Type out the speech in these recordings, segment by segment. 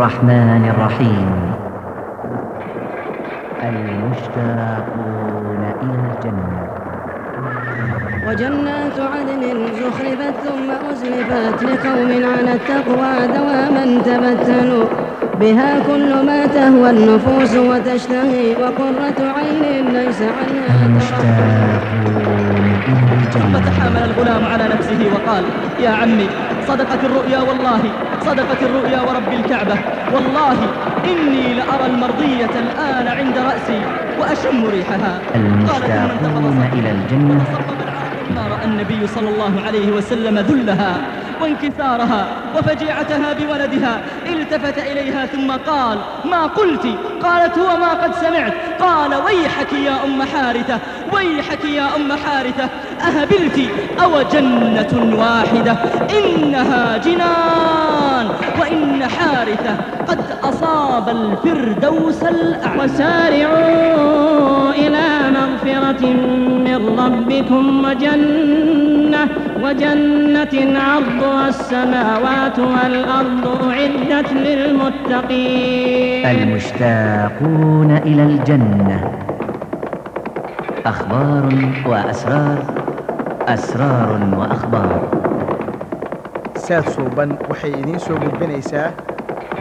الرحمن الرحيم المشتاقون إلى الجنة وجنات عدن زخرفت ثم أزلفت لقوم على التقوى دواما تبتلوا بها كل ما تهوى النفوس وتشتهي وقرة عين ليس عنها المشتاقون إلى الجنة فتحامل الغلام على نفسه وقال يا عمي صدقت الرؤيا والله صدقت الرؤيا ورب الكعبة والله إني لأرى المرضية الآن عند رأسي وأشم ريحها المشتاقون إلى الجنة نار النبي صلى الله عليه وسلم ذلها وانكسارها وفجيعتها بولدها التفت إليها ثم قال ما قلت قالت هو ما قد سمعت قال ويحك يا أم حارثة ويحك يا أم حارثة أهبلت أو جنة واحدة إنها جنان وإن حارثة قد أصاب الفردوس الأعلى وسارعوا إلى مغفرة من ربكم وجنة وجنة عرضها السماوات والأرض أعدت للمتقين المشتاقون إلى الجنة أخبار وأسرار أسرار وأخبار saad suuban waxay idiin soo gudbinaysaa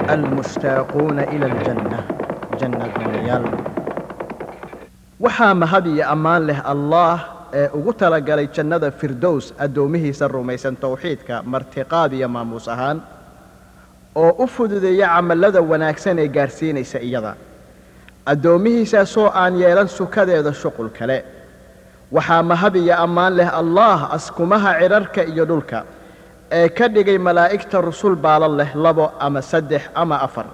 almushtaaquuna ila aljanna jannadoonayaal waxaa mahad iyo ammaan leh allaah ee ugu talagalay jannada firdows addoomihiisa rumaysan towxiidka martiqaad iyo maamuus ahaan oo u fududeeya camallada wanaagsan ee gaarsiinaysa iyada addoommihiisaasoo aan yeelan sukadeeda shuqul kale. Waxaa mahad iyo ammaan leh allaah askumaha cidharka iyo dhulka ee ka dhigay malaa'igta rusul baalan leh labo ama saddex ama afar.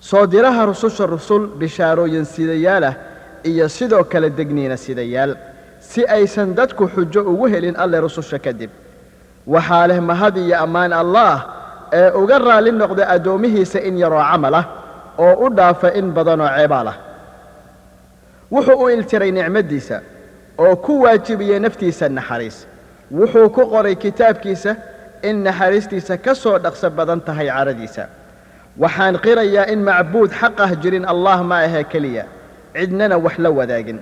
Soo diraha rususha rusul bishaarooyin sidayaal ah iyo sidoo kale degniina sidayaal si aysan dadku xujo ugu helin alle rususha kadib waxaa leh mahad iyo ammaan allaah ee uga raalli noqda addoommihiisa in yaroo camal ah oo u dhaafa in badanoo ceebaal ah wuxuu u iltiray nicmaddiisa oo ku waajibiyey naftiisa naxariis. Wuxuu ku qoray kitaabkiisa in naxariistiisa ka soo dhaqso badan tahay caradiisa. Waxaan qirayaa in macbuud xaq ah jirin allah ma ahee keliya. Cidnana wax la wadaagin.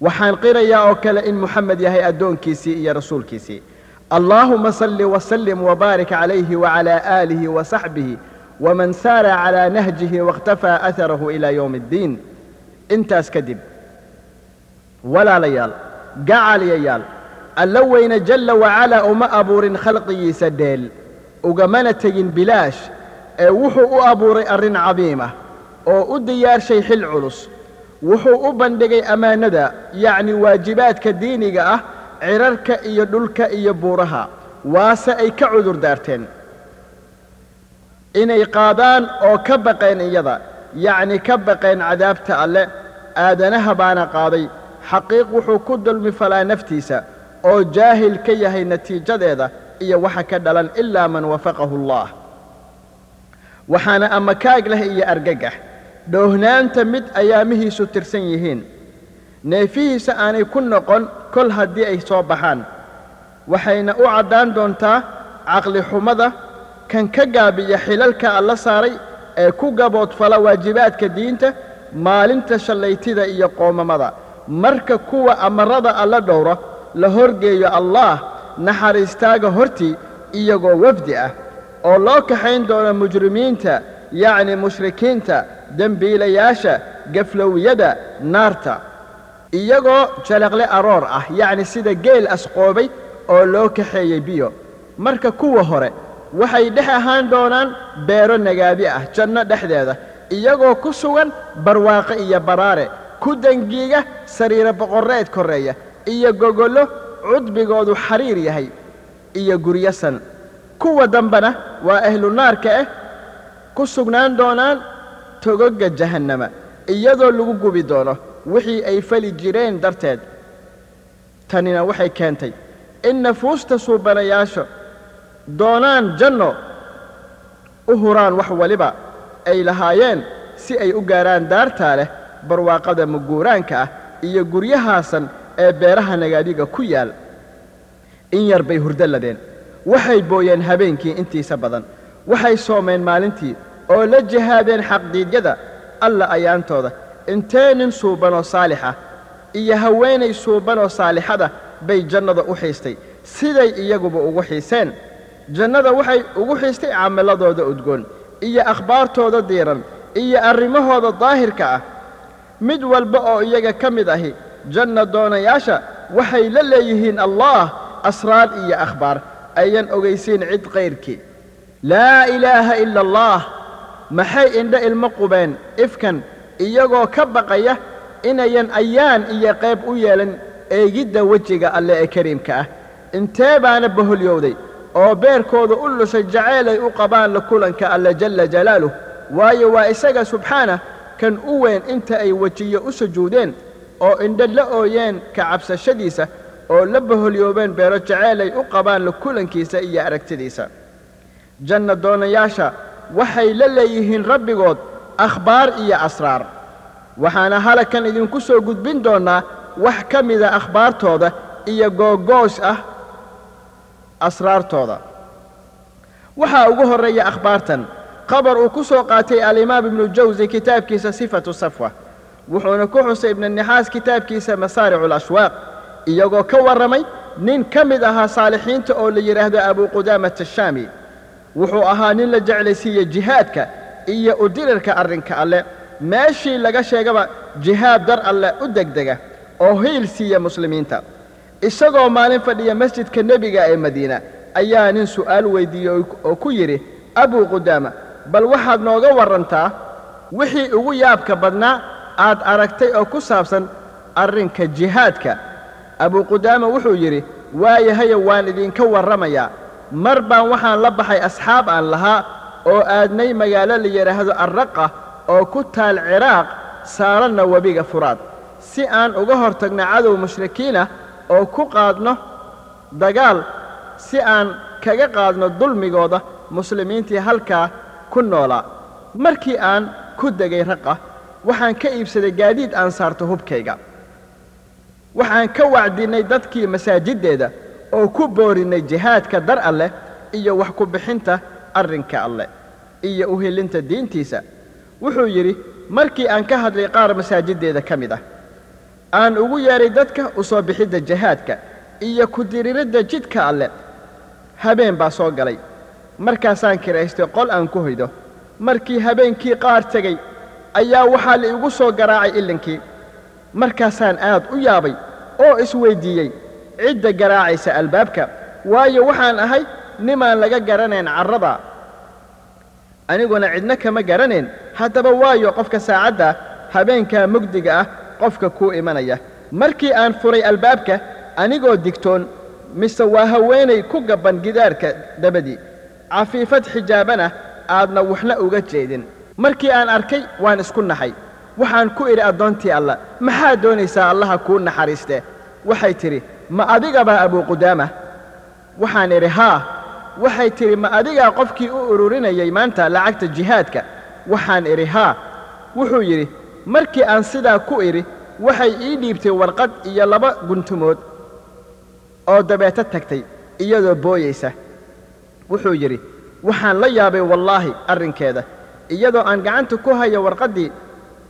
Waxaan qirayaa oo kale in moxamed yahay addoonkiisii iyo rasuulkiisii. Allaahuma salli wasallim wabaarik calayhi wacalaa aalihi wasaxbihi waman saara calaa nahjihi wakhtafaa aharahu ilaa yowmi addiin intaas kadib walaalayaal gacaliyayaal alla weyne jalla wacalaa uma abuurin khalqigiisa dheel ugamana tegin bilaash ee wuxuu u abuuray arrin cadiim ah oo u diyaarshay xil culus wuxuu u bandhigay ammaanada yacni waajibaadka diiniga ah cidharka iyo dhulka iyo buuraha waase ay ka cudur daarteen inay qaadaan oo ka baqeen iyada yacni ka baqeen cadaabta alle aadanaha baana qaaday. Xaqiiq wuxuu ku dulmi falaa naftiisa oo jaahil ka yahay natiijadeeda iyo waxa ka dhalan ilaa man wafaqahu allah. Waxaana amakaag leh iyo argagax dhoohnaanta mid ayaamihiisu tirsan yihiin. Neefihiisa aanay ku noqon kol haddii ay soo baxaan. Waxayna u caddaan doontaa caqli xumada kan ka gaabiya xilalka alla saaray ee ku gaboodfala waajibaadka diinta maalinta shallaytida iyo qoomamada. Marka kuwa amarada alla dhowra la horgeeyo allaah naxariistaaga hortii iyagoo wafdi ah oo loo kaxayn doono mujrimiinta yacni mushrikiinta dembiilayaasha gaflowyada naarta. Iyagoo jalaqle aroor ah yacni sida geel asqoobay oo loo kaxeeyey biyo. Marka kuwa hore waxay dhex ahaan doonaan beero nagaadi ah janno dhexdeeda iyagoo ku sugan barwaaqe iyo baraare ku dengiiga sariiro boqorreed korreeya iyo gogollo cudbigoodu xariir yahay iyo guryasan. Kuwa dambena waa ahlu naarka ah ku sugnaan doonaan togogga jahannama iyadoo lagu gubi doono wixii ay fali jireen darteed. Tanina waxay keentay in nafuusta suubanayaasha doonaan janno. U huraan wax waliba ay lahaayeen si ay u gaaraan daartaa leh barwaaqada muguuraanka ah iyo guryahaasan ee beeraha nagaadiga ku yaal. In yar bay hurdo ladeen. Waxay booyeen habeenkii intiisa badan. Waxay soomeen maalintii oo la jihaadeen xaqdiidyada alla ayaantooda. Intee nin suubanoo saalixa iyo haweenay suubanoo saalixada bay jannada u xiistay. Siday iyaguba ugu xiiseen jannada waxay ugu xiistay camiladooda udgoon iyo akhbaartooda diiran iyo arrimahooda daahirka ah. Mid walba oo iyaga ka mid ahi janna doonayaasha waxay la leeyihiin allaah asraar iyo akhbaar. Ayan ogaysiin cid kayrkii laa ilaaha ila allaah maxay indho ilmo qubeen ifkan iyagoo ka baqaya inayan ayaan iyo qayb u yeelan eegidda wejiga alle ee kariimka ah. Intee baana baholyowday oo beerkooda u lusay jaceylay u qabaan la kulanka alle jalla jalaaluh. Waayo waa isaga subxaanah kan u weyn inta ay wejiyo u sujuudeen oo indho la ooyeen ka cabsashadiisa oo la baholyoobeen beero jaceylay u qabaan la kulankiisa iyo aragtidiisa. Janna doonayaasha waxay la leeyihiin rabbigood akhbaar iyo asraar. Waxaana halakan idinku soo gudbin doonnaa wax ka mida akhbaartooda iyo googoos ah asraartooda. Waxaa ugu horreeya akhbaartan khabar uu ku soo qaatay alimaam ibnu jawsi kitaabkiisa sifatu safwa wuxuuna ku xusay ibnunixaas kitaabkiisa masaaricu alashwaaq iyagoo ka warramay nin ka mid ahaa saalixiinta oo la yidhaahdo abu qudaamata ashaami wuxuu ahaa nin la jeclaysiiye jihaadka iyo udirirka arrinka alle. Meeshii laga sheegaba jihaad dar alle u degdega oo hiil siiya muslimiinta isagoo maalin fadhiya masjidka nebiga ee madiina ayaa nin su'aal weyddiiyey oo ku yidhi abuu qudaama bal waxaad nooga warrantaa wixii ugu yaabka badnaa aad aragtay oo ku saabsan arrinka jihaadka. Abuu qudaama wuxuu yidhi waayahayo waan idinka warramayaa. Mar baan waxaan la baxay asxaab aan lahaa oo aadnay magaalo la yidhaahdo arraqa oo ku taal ciraaq saaranna webiga furaad. Si aan uga hor tagno cadow mushrikiinah oo ku qaadno dagaal si aan kaga qaadno dulmigooda muslimiintii halkaa ku noolaa markii aan ku degay raqa waxaan ka iibsaday gaadiid aan saarto hubkayga. Waxaan ka wacdinnay dadkii masaajiddeeda oo ku boorinnay jihaadka dar alleh iyo wax ku bixinta arrinka alleh iyo u helinta diintiisa. Wuxuu yidhi markii aan ka hadlay qaar masaajiddeeda ka mid ah aan ugu yeedhay dadka u soo bixidda jihaadka iyo ku diriiradda jidka alleh habeen baa soo galay. Markaasaan kiraystay qol aan ku hoydo markii habeenkii qaar tegey ayaa waxaa la igu soo garaacay illinkii. Markaasaan aad u yaabay oo isweyddiiyey cidda garaacaysa albaabka waayo waxaan ahay nimaan laga garanayn carrada. Aniguna cidna kama garanayn haddaba waayo qofka saacadda habeenkaa mugdiga ah qofka kuu imanaya. Markii aan furay albaabka anigoo digtoon mise waa haweenay ku gabban gidaarka dabadii. Cafiifad xijaabanah aadna waxna uga jeedin. Markii aan arkay waan isku naxay waxaan ku idhi addoontii alla maxaad doonaysaa allaha kuu naxariistee waxay tidhi ma adigabaa abuuqudaama waxaan idhi haa. Waxay tidhi ma adigaa qofkii u ururinayay maanta lacagta jihaadka? Waxaan idhi haa. Wuxuu yidhi markii aan sidaa ku idhi waxay ii dhiibtay warqad iyo laba guntumood oo dabeeto tagtay iyadoo booyaysa wuxuu yidhi waxaan la yaabay wallaahi arrinkeeda iyadoo aan gacanta ku haya warqaddii.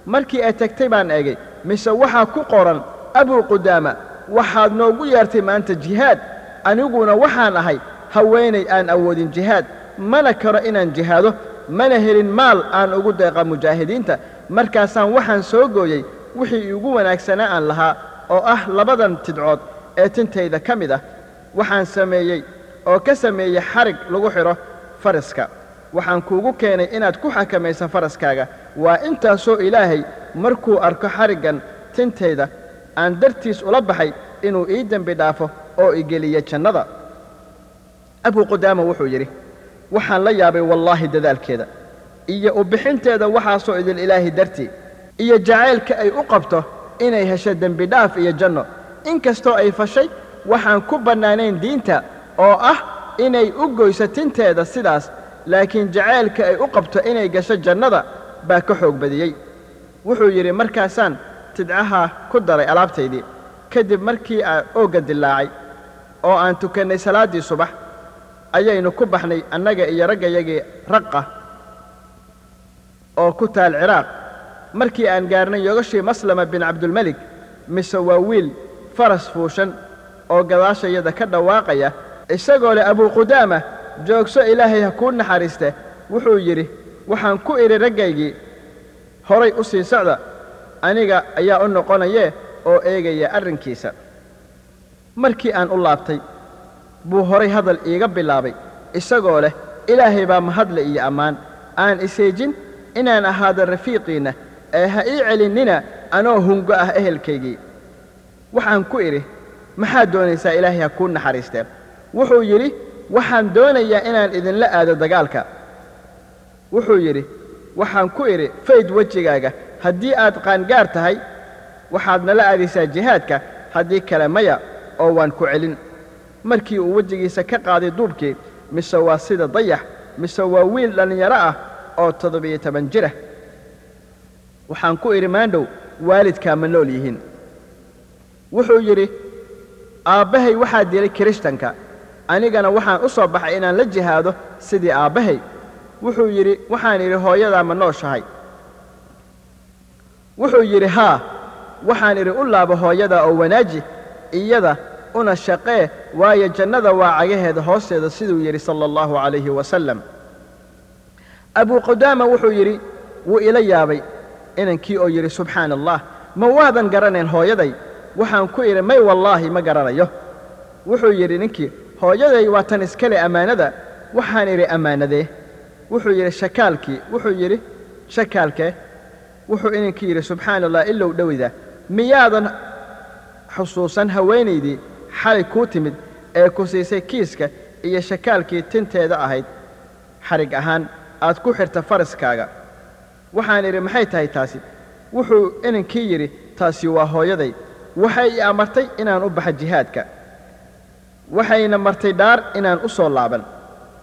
Markii ay tagtay baan eegay mise waxaa ku qoran abuu qudaama waxaad noogu yeertay maanta jihaad. Aniguna waxaan ahay haweenay aan awoodin jihaad. Mana karo inaan jihaado mana helin maal aan ugu deeqa mujaahidiinta markaasaan waxaan soo gooyey wixii iigu wanaagsanaa aan lahaa oo ah labadan tidcood ee tintayda ka mid ah. Waxaan sameeyey oo ka sameeyey xarig lagu xidho faraska. Waxaan kuugu keenay inaad ku xakamayso faraskaaga. Waa intaasoo ilaahay markuu arko xariggan tintayda aan dartiis ula baxay inuu ii dembi dhaafo oo igeliyo jannada. Abuu qudaama wuxuu yidhi waxaan la yaabay wallaahi dadaalkeeda iyo u bixinteeda waxaasoo idil ilaahay dartii iyo jacaylka ay u qabto inay hesho dembi dhaaf iyo janno. In kastoo ay fashay waxaan ku bannaanayn diinta oo ah inay u goyso tinteeda sidaas laakiin jacaylka ay u qabto inay gasho jannada baa ka xoog badiyey. Wuxuu yidhi markaasaan tidcaha ku daray alaabtaydii kadib markii aan oogga dillaacay oo aan tukannay salaaddii subax ayaynu ku baxnay annaga iyo raggayagii raqa oo ku taal ciraaq. Markii aan gaarnay yogashii maslama bin cabdulmelik mise waa wiil faras fuushan oo gadaashayada ka dhawaaqaya isagoo leh abuuqudaama joogso ilaahay ha kuu naxariiste wuxuu yidhi waxaan ku idhi raggaygii horay u sii socda aniga ayaa u noqonayee oo eegaya arrinkiisa. Markii aan u laabtay buu horay hadal iiga bilaabay isagoo leh ilaahay baa mahadle iyo ammaan aan iseejin inaan ahaado rafiiqiinna ee ha ii celinnina anoo hungo ah ehelkaygii. Waxaan ku idhi maxaad doonaysaa ilaahay ha kuu naxariistee? Wuxuu yidhi waxaan doonayaa inaan idinla aado dagaalka. Wuxuu yidhi waxaan ku idhi fayd wejigaaga haddii aad qaangaar tahay waxaad nala aadaysaa jihaadka haddii kale maya oo waan ku celin. Markii uu wejigiisa ka qaaday duubkii mise waa sida dayax mise waa wiil dhallinyaro ah oo toddobiyo toban jirah waxaan ku idhi maandhow waalidkaa ma nool yihiin. Wuxuu yidhi aabbahay waxaa dilay kirishtanka anigana waxaan u soo baxay inaan la jihaado sidii aabbahay wuxuu yidhi waxaan idhi hooyadaa ma nooshahay. Wuxuu yidhi haa waxaan idhi u laabo hooyadaa oo wanaaji iyada una shaqee waayo jannada waa cagaheeda hoosteeda siduu yidhi sala allahu calayhi wasalam abuu qudaama wuxuu yidhi wuu ila yaabay. Inankii oo yidhi subxaana allah ma waadan garanayn hooyaday? Waxaan ku idhi may wallaahi ma garanayo. Wuxuu yidhi ninkii hooyaday waa tan iskale ammaanada. Waxaan idhi ammaanadee wuxuu yidhi shakaalkii. Wuxuu yidhi shakaalkee wuxuu inankii yidhi subxaana allah ilow dhowida. Miyaadan xusuusan haweenaydii xalay kuu timid ee ku siisay kiiska iyo shakaalkii tinteeda ahayd xadhig ahaan aad ku xirta faraskaaga waxaan idhi maxay tahay taasi? Wuxuu inankii yidhi taasi waa hooyaday. Waxay i amartay inaan u baxa jihaadka. Waxayna martay dhaar inaan u soo laaban.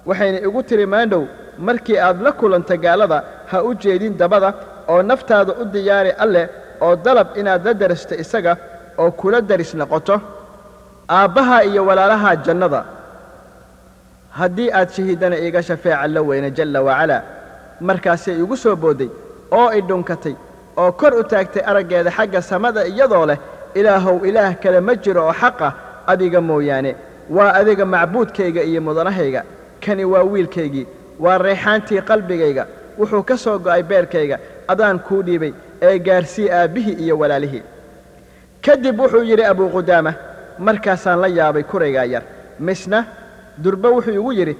Waxayna igu tiri maandhow markii aad la kulanta gaalada ha u jeedin dabada oo naftaada u diyaari alleh oo dalab inaad la daristo isaga oo kula daris noqoto. Aabbaha iyo walaalaha jannada haddii aad shahiidana iiga shafeeca la weyne jalla wacalaa markaasay igu soo boodday oo i dhunkatay oo kor u taagtay araggeeda xagga samada iyadoo leh ilaahow ilaah kale ma jiro oo xaqa adiga mooyaane. Waa adiga macbuudkayga iyo mudanahayga. Kani waa wiilkaygii waa reexaantii qalbigayga. Wuxuu ka soo go'ay beerkayga adaan kuu dhiibay ee gaarsii aabbihii iyo walaalihii. Kadib wuxuu yidhi abuu qudaama markaasaan la yaabay kuraygaa yar. Misna durbe wuxuu igu yidhi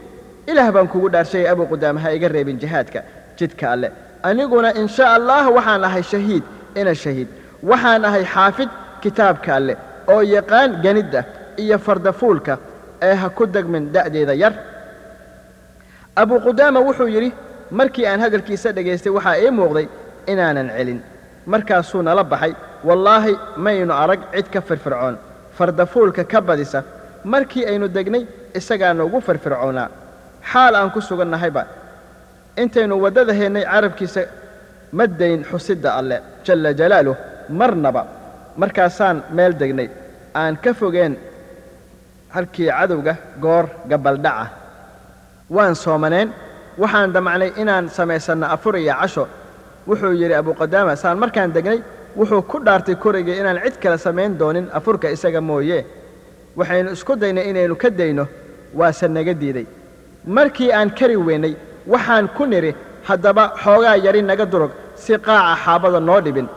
ilaah baan kugu dhaarshayay abuu qudaama ha iga reebin jihaadka jidka alle. Aniguna in sha allah waxaan ahay shahiid ina shahiid. Waxaan ahay xaafid kitaabka alle oo yaqaan ganidda iyo fardafuulka ee ha ku degmin da'deeda yar. Abuu qudaama wuxuu yidhi markii aan hadalkiisa dhegaystay waxaa ii muuqday inaanan celin. Markaasuu nala baxay. Wallaahi maynu arag cid ka firfircoon. Fardafuulka ka badisa markii aynu degnay isagaa noogu firfircoonaa. Xaal aan ku sugannahayba intaynu waddada heennay carabkiisa ma dayn xusidda alleh jalla jalaaluh marnaba. Markaasaan meel degnay. Aan ka fogeen halkii cadowga goor gabaldhaca. Waan soomaneen. Waxaan damacnay inaan samaysanno afur iyo casho. Wuxuu yidhi abuuqadaama saan markaan degnay wuxuu ku dhaartay korigii inaan cid kale samayn doonin afurka isaga mooye waxaynu isku daynay inaynu ka dayno waase naga diiday. Markii aan kari weynay waxaan ku nidhi haddaba xoogaa yari naga durug si qaaca xaabada noo dhibin.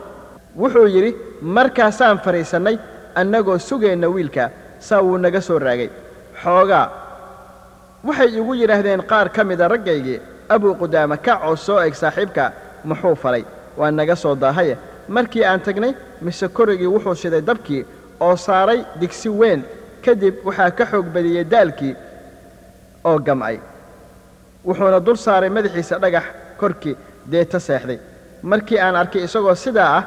Wuxuu yidhi markaasaan fadhiisannay annagoo sugayna wiilka saa wuu naga soo raagay. Xoogaa waxay igu yidhaahdeen qaar ka mida raggaygii abuu qudaama kac oo soo eg saaxiibka muxuu falay waa naga soo daahaye. Markii aan tagnay mise korigii wuxuu shiday dabkii oo saaray digsi weyn kadib waxaa ka xoog badiyey daalkii oo gam'ay wuxuuna dul saaray madaxiisa dhagax korkii deeta seexday. Markii aan arkay isagoo sidaa ah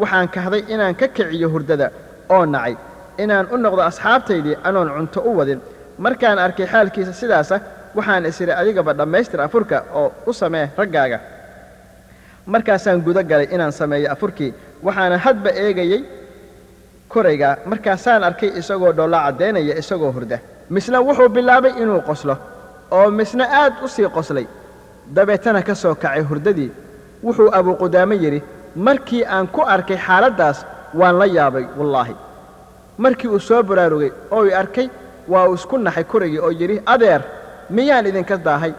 waxaan kahday inaan ka kiciyo hurdada oo nacay. Inaan u noqdo asxaabtaydii anoon cunto u wadin. Markaan arkay xaalkiisa sidaasa waxaan is idhi adigaba dhammaystir afurka oo u samee raggaaga. Markaasaan guda galay inaan sameeyo afurkii waxaana hadba eegayey korayga markaasaan arkay isagoo dhoolla caddaynaya isagoo hurda. Misna wuxuu bilaabay inuu qoslo oo misna aad u sii qoslay. Dabeetana ka soo kacay hurdadii. Wuxuu abuuqudaame yidhi markii aan ku arkay xaaladdaas waan la yaabay wallaahi. Markii uu soo baraarugay oo i arkay waa uu isku naxay kurigii oo yidhi adeer miyaan idinka daahay?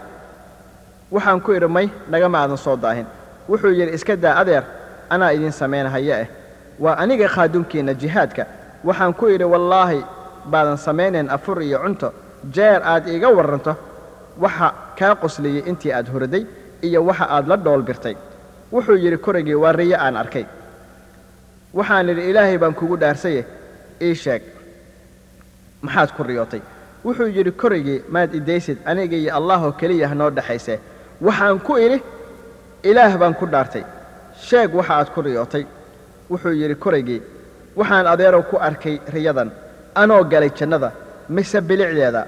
Waxaan ku idhi may nagama aadan soo daahin. Wuxuu yidhi iska daa adeer anaa idiin samaynahaya eh waa aniga khaadunkiinna jihaadka. Waxaan ku idhi wallaahi baadan samaynayn afur iyo cunto. Jeer aad iiga warranto. Waxa kaa qosliyey intii aad hurday iyo waxa aad la dhoolbirtay wuxuu yidhi korigii waa riyo aan arkay. Waxaan idhi ilaahay baan kugu dhaarsaye. Ii sheeg. Maxaad ku riyootay. Wuxuu yidhi korigii maad idaysid aniga iyo allaahoo keliya noo dhexaysee waxaan ku idhi ilaah baan ku dhaartay. Sheeg waxa aad ku riyootay wuxuu yidhi korigii waxaan adeerow ku arkay riyadan anoo galay jannada mise bilicdeeda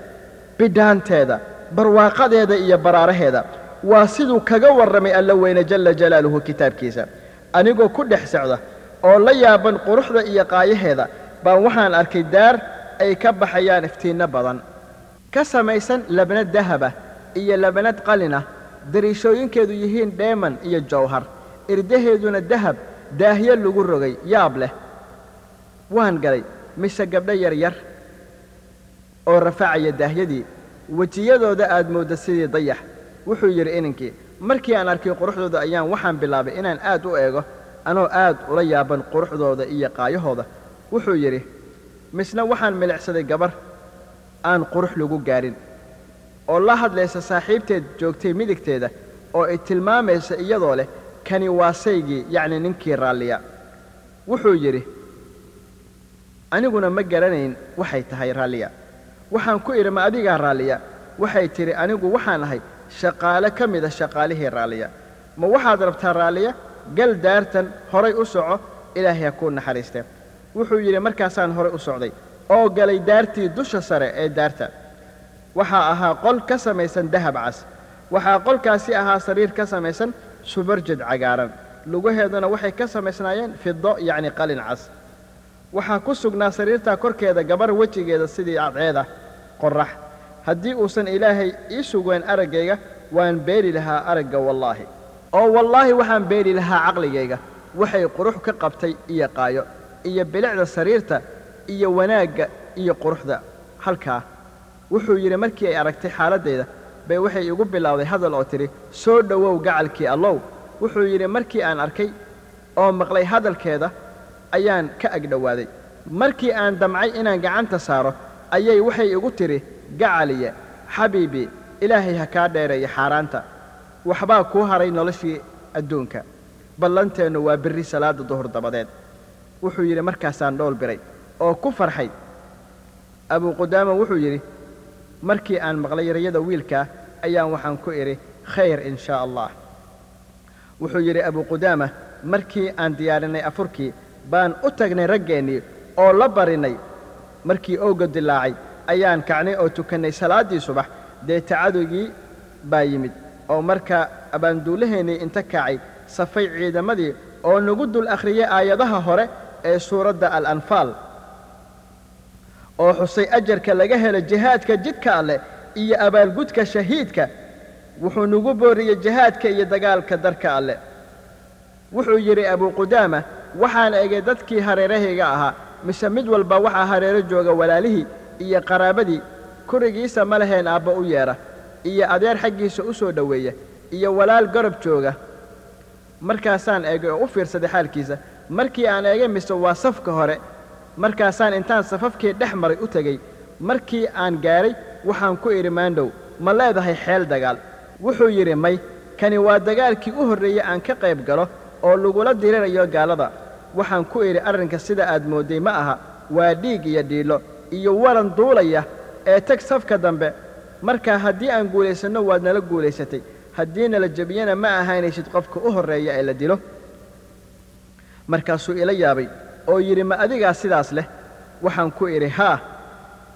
bidhaanteeda barwaaqadeeda iyo baraaraheeda. Waa siduu kaga warramay alla weyne jalla jalaaluhu kitaabkiisa. Anigoo ku dhex socda oo la yaaban quruxda iyo qaayaheeda baan waxaan arkay daar ay ka baxayaan iftiinno badan. Ka samaysan labnad dahaba iyo labnad qalina dariishooyinkeedu yihiin dheeman iyo jawhar irdaheeduna dahab daahyo lagu rogay yaab leh. Waan galay mise gabdho yaryar oo rafacaya daahyadii wejiyadooda aad moodda sidii dayax. Wuxuu yidhi ininkii markii aan arkay quruxdooda ayaan waxaan bilaabay inaan aad u eego anoo aad ula yaaban quruxdooda iyo qaayahooda. Wuxuu yidhi misna waxaan milicsaday gabar aan qurux lagu gaadhin oo la hadlaysa saaxiibteed joogtay midigteeda oo ay tilmaamaysa iyadoo leh kani waa saygii yacni ninkii raalliya. Wuxuu yidhi aniguna ma garanayn waxay tahay raalliya. Waxaan ku idhi ma adigaa raalliya waxay tidhi anigu waxaan ahay shaqaale ka mida shaqaalihii raalliya. Ma waxaad rabtaa raalliya? Gal daartan horay u soco ilaahay ha kuu naxariistee wuxuu yidhi markaasaan horay u socday oo galay daartii dusha sare ee daarta. Waxaa ahaa qol ka samaysan dahab cas. Waxaa qolkaasi ahaa sariir ka samaysan subarjad cagaaran. Lugaheeduna waxay ka samaysnaayeen fido yacni qalin cas. Waxaa ku sugnaa sariirtaa korkeeda gabar wejigeeda sidii cadceeda qorrax. Haddii uusan ilaahay ii sugeen araggayga waan beeri lahaa aragga wallaahi. Oo wallaahi waxaan beeri lahaa caqligayga. Waxay qurux ka qabtay iyo qaayo iyo bilicda sariirta iyo wanaagga iyo quruxda. Halkaa wuxuu yidhi markii ay aragtay xaaladdayda bay waxay igu bilowday hadal oo tidhi soo dhowow gacalkii allow. Wuxuu yidhi markii aan arkay oo maqlay hadalkeeda ayaan ka agdhowaaday markii aan damcay inaan gacanta saaro ayay waxay igu tidhi gacaliye xabiibii ilaahay ha kaa dheereeya xaaraanta. Waxbaa kuu haray noloshii adduunka. Ballanteennu waa birri salaadda duhur dabadeed wuxuu yidhi markaasaan dhool biray oo ku farxay. Abuuqudaama wuxuu yidhi markii aan maqlay rayada wiilkaa ayaan waxaan ku idhi khayr in shaa allah. Wuxuu yidhi abuuqudaama markii aan diyaarinay afurkii baan u tagnay raggeennii oo la barinay. Markii ooga dilaacay ayaan kacnay oo tukannay salaaddii subax. Dee tacadugii baa yimid oo markaa abaanduulaheennii inta kacay safay ciidamadii oo nagu dul akhriyay aayadaha hore ee suuradda al-anfaal. Oo xusay ajarka laga helo jihaadka jidka alleh iyo abaalgudka shahiidka wuxuu nagu booriyey jihaadka iyo dagaalka darka alleh wuxuu yidhi abuuqudaama waxaan egay dadkii hareerahayga ahaa. Mise mid walba waxaa hareero jooga walaalihii iyo qaraabadii kurigiisa ma laheen aabba u yeedha iyo adeer xaggiisa u soo dhoweeya iyo walaal garab jooga. Markaasaan eegay oo u fiirsaday xaalkiisa markii aan eegay mise waa safka hore. Markaasaan intaan safafkii dhex maray u tegey. Markii aan gaadhay waxaan ku idhi maandhow ma leedahay xeel dagaal. Wuxuu yidhi may kani waa dagaalkii u horreeyey aan ka qayb galo oo lagula dirirayo gaalada. Waxaan ku idhi arrinka sida aad moodday ma aha. Waa dhiig iyo dhiillo iyo waran duulaya ee tag safka dambe. Markaa haddii aan guulaysanno waad nala guulaysatay. Haddii nala jebiyana ma ahaynaysid qofka u horreeya ee la dilo. Markaasuu ila yaabay oo yidhi ma adigaa sidaas leh? Waxaan ku idhi haa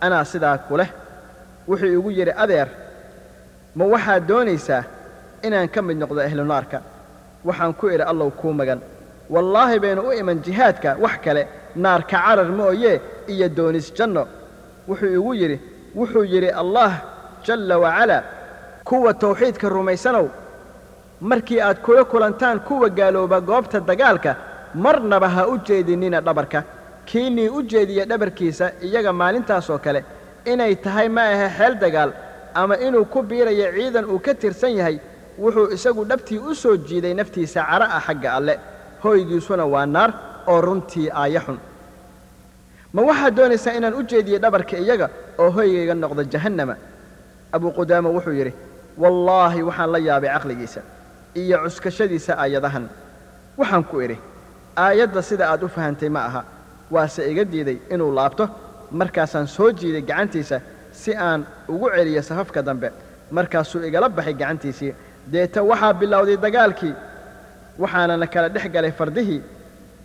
anaa sidaa ku leh wuxuu igu yidhi adeer ma waxaad doonaysaa inaan ka mid noqdo ahlunaarka waxaan ku idhi allow kuu magan. Wallaahi baynu u iman jihaadka wax kale naarka carar mooyee iyo doonis janno. Wuxuu igu yidhi wuxuu yidhi allaah jalla wacalaa kuwa tawxiidka rumaysanow markii aad kula kulantaan kuwa gaalooba goobta dagaalka marnaba ha u jeedinina dhabarka. Kiinnii u jeediya dhabarkiisa iyaga maalintaasoo kale inay tahay ma ahe xeel dagaal ama inuu ku biirayo ciidan uu ka tirsan yahay wuxuu isagu dhabtii u soo jiiday naftiisa cara ah xagga alle. Hoygiisuna waa naar oo runtii aaya xun. Ma waxaad doonaysaa inaan u jeediyo dhabarka iyaga oo hoygayga noqdo jahannama? Abuu qudaama wuxuu yidhi wallaahi waxaan la yaabay caqligiisa iyo cuskashadiisa aayadahan. Waxaan ku idhi aayadda sida aad u fahantay ma aha waase iga diiday inuu laabto markaasaan soo jiiday gacantiisa si aan ugu celiyo safafka dambe. Markaasuu igala baxay gacantiisii. Deeta waxaa bilowday dagaalkii. Waxaanana kala dhex galay fardihii.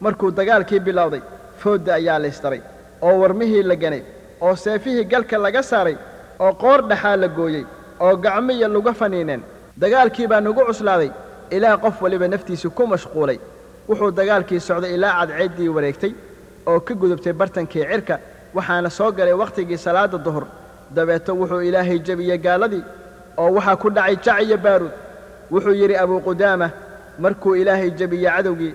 Markuu dagaalkii bilowday foodda ayaa laystaray oo warmihii la ganay oo seefihii galka laga saaray oo qoor dhaxaa la gooyey oo gacmiya laga faniineen. Dagaalkii baa nagu cuslaaday. Ilaa qof waliba naftiisu ku mashquulay. Wuxuu dagaalkii socday ilaa cadceeddii wareegtay oo ka gudubtay bartankii cirka waxaana soo galay wakhtigii salaadda duhur. Dabeeto wuxuu ilaahay jebiyey gaaladii oo waxaa ku dhacay jac iyo baaruud wuxuu yidhi abuu qudaama markuu ilaahay jebiyey cadowgii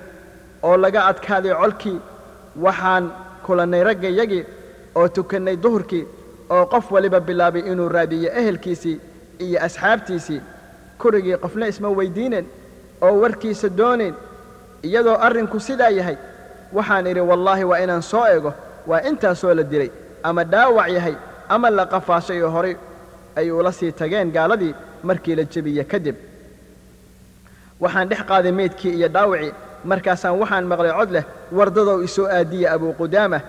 oo laga adkaaday colkii waxaan kulannay raggayagii oo tukannay duhurkii oo qof waliba bilaabay inuu raadiyo ehelkiisii iyo asxaabtiisii kurigii qofna isma weyddiineen oo warkiisa doonayn iyadoo arrinku sidaa yahay. Waxaan idhi wallaahi waa inaan soo ego waa intaasoo la dilay ama dhaawac yahay ama la qafaashay oo horay ay ula sii tageen gaaladii markii la jebiye kadib. Waxaan dhex qaaday meydkii iyo dhaawacii markaasaan waxaan maqlay cod leh wardadow isoo aadiya abuu qudaama.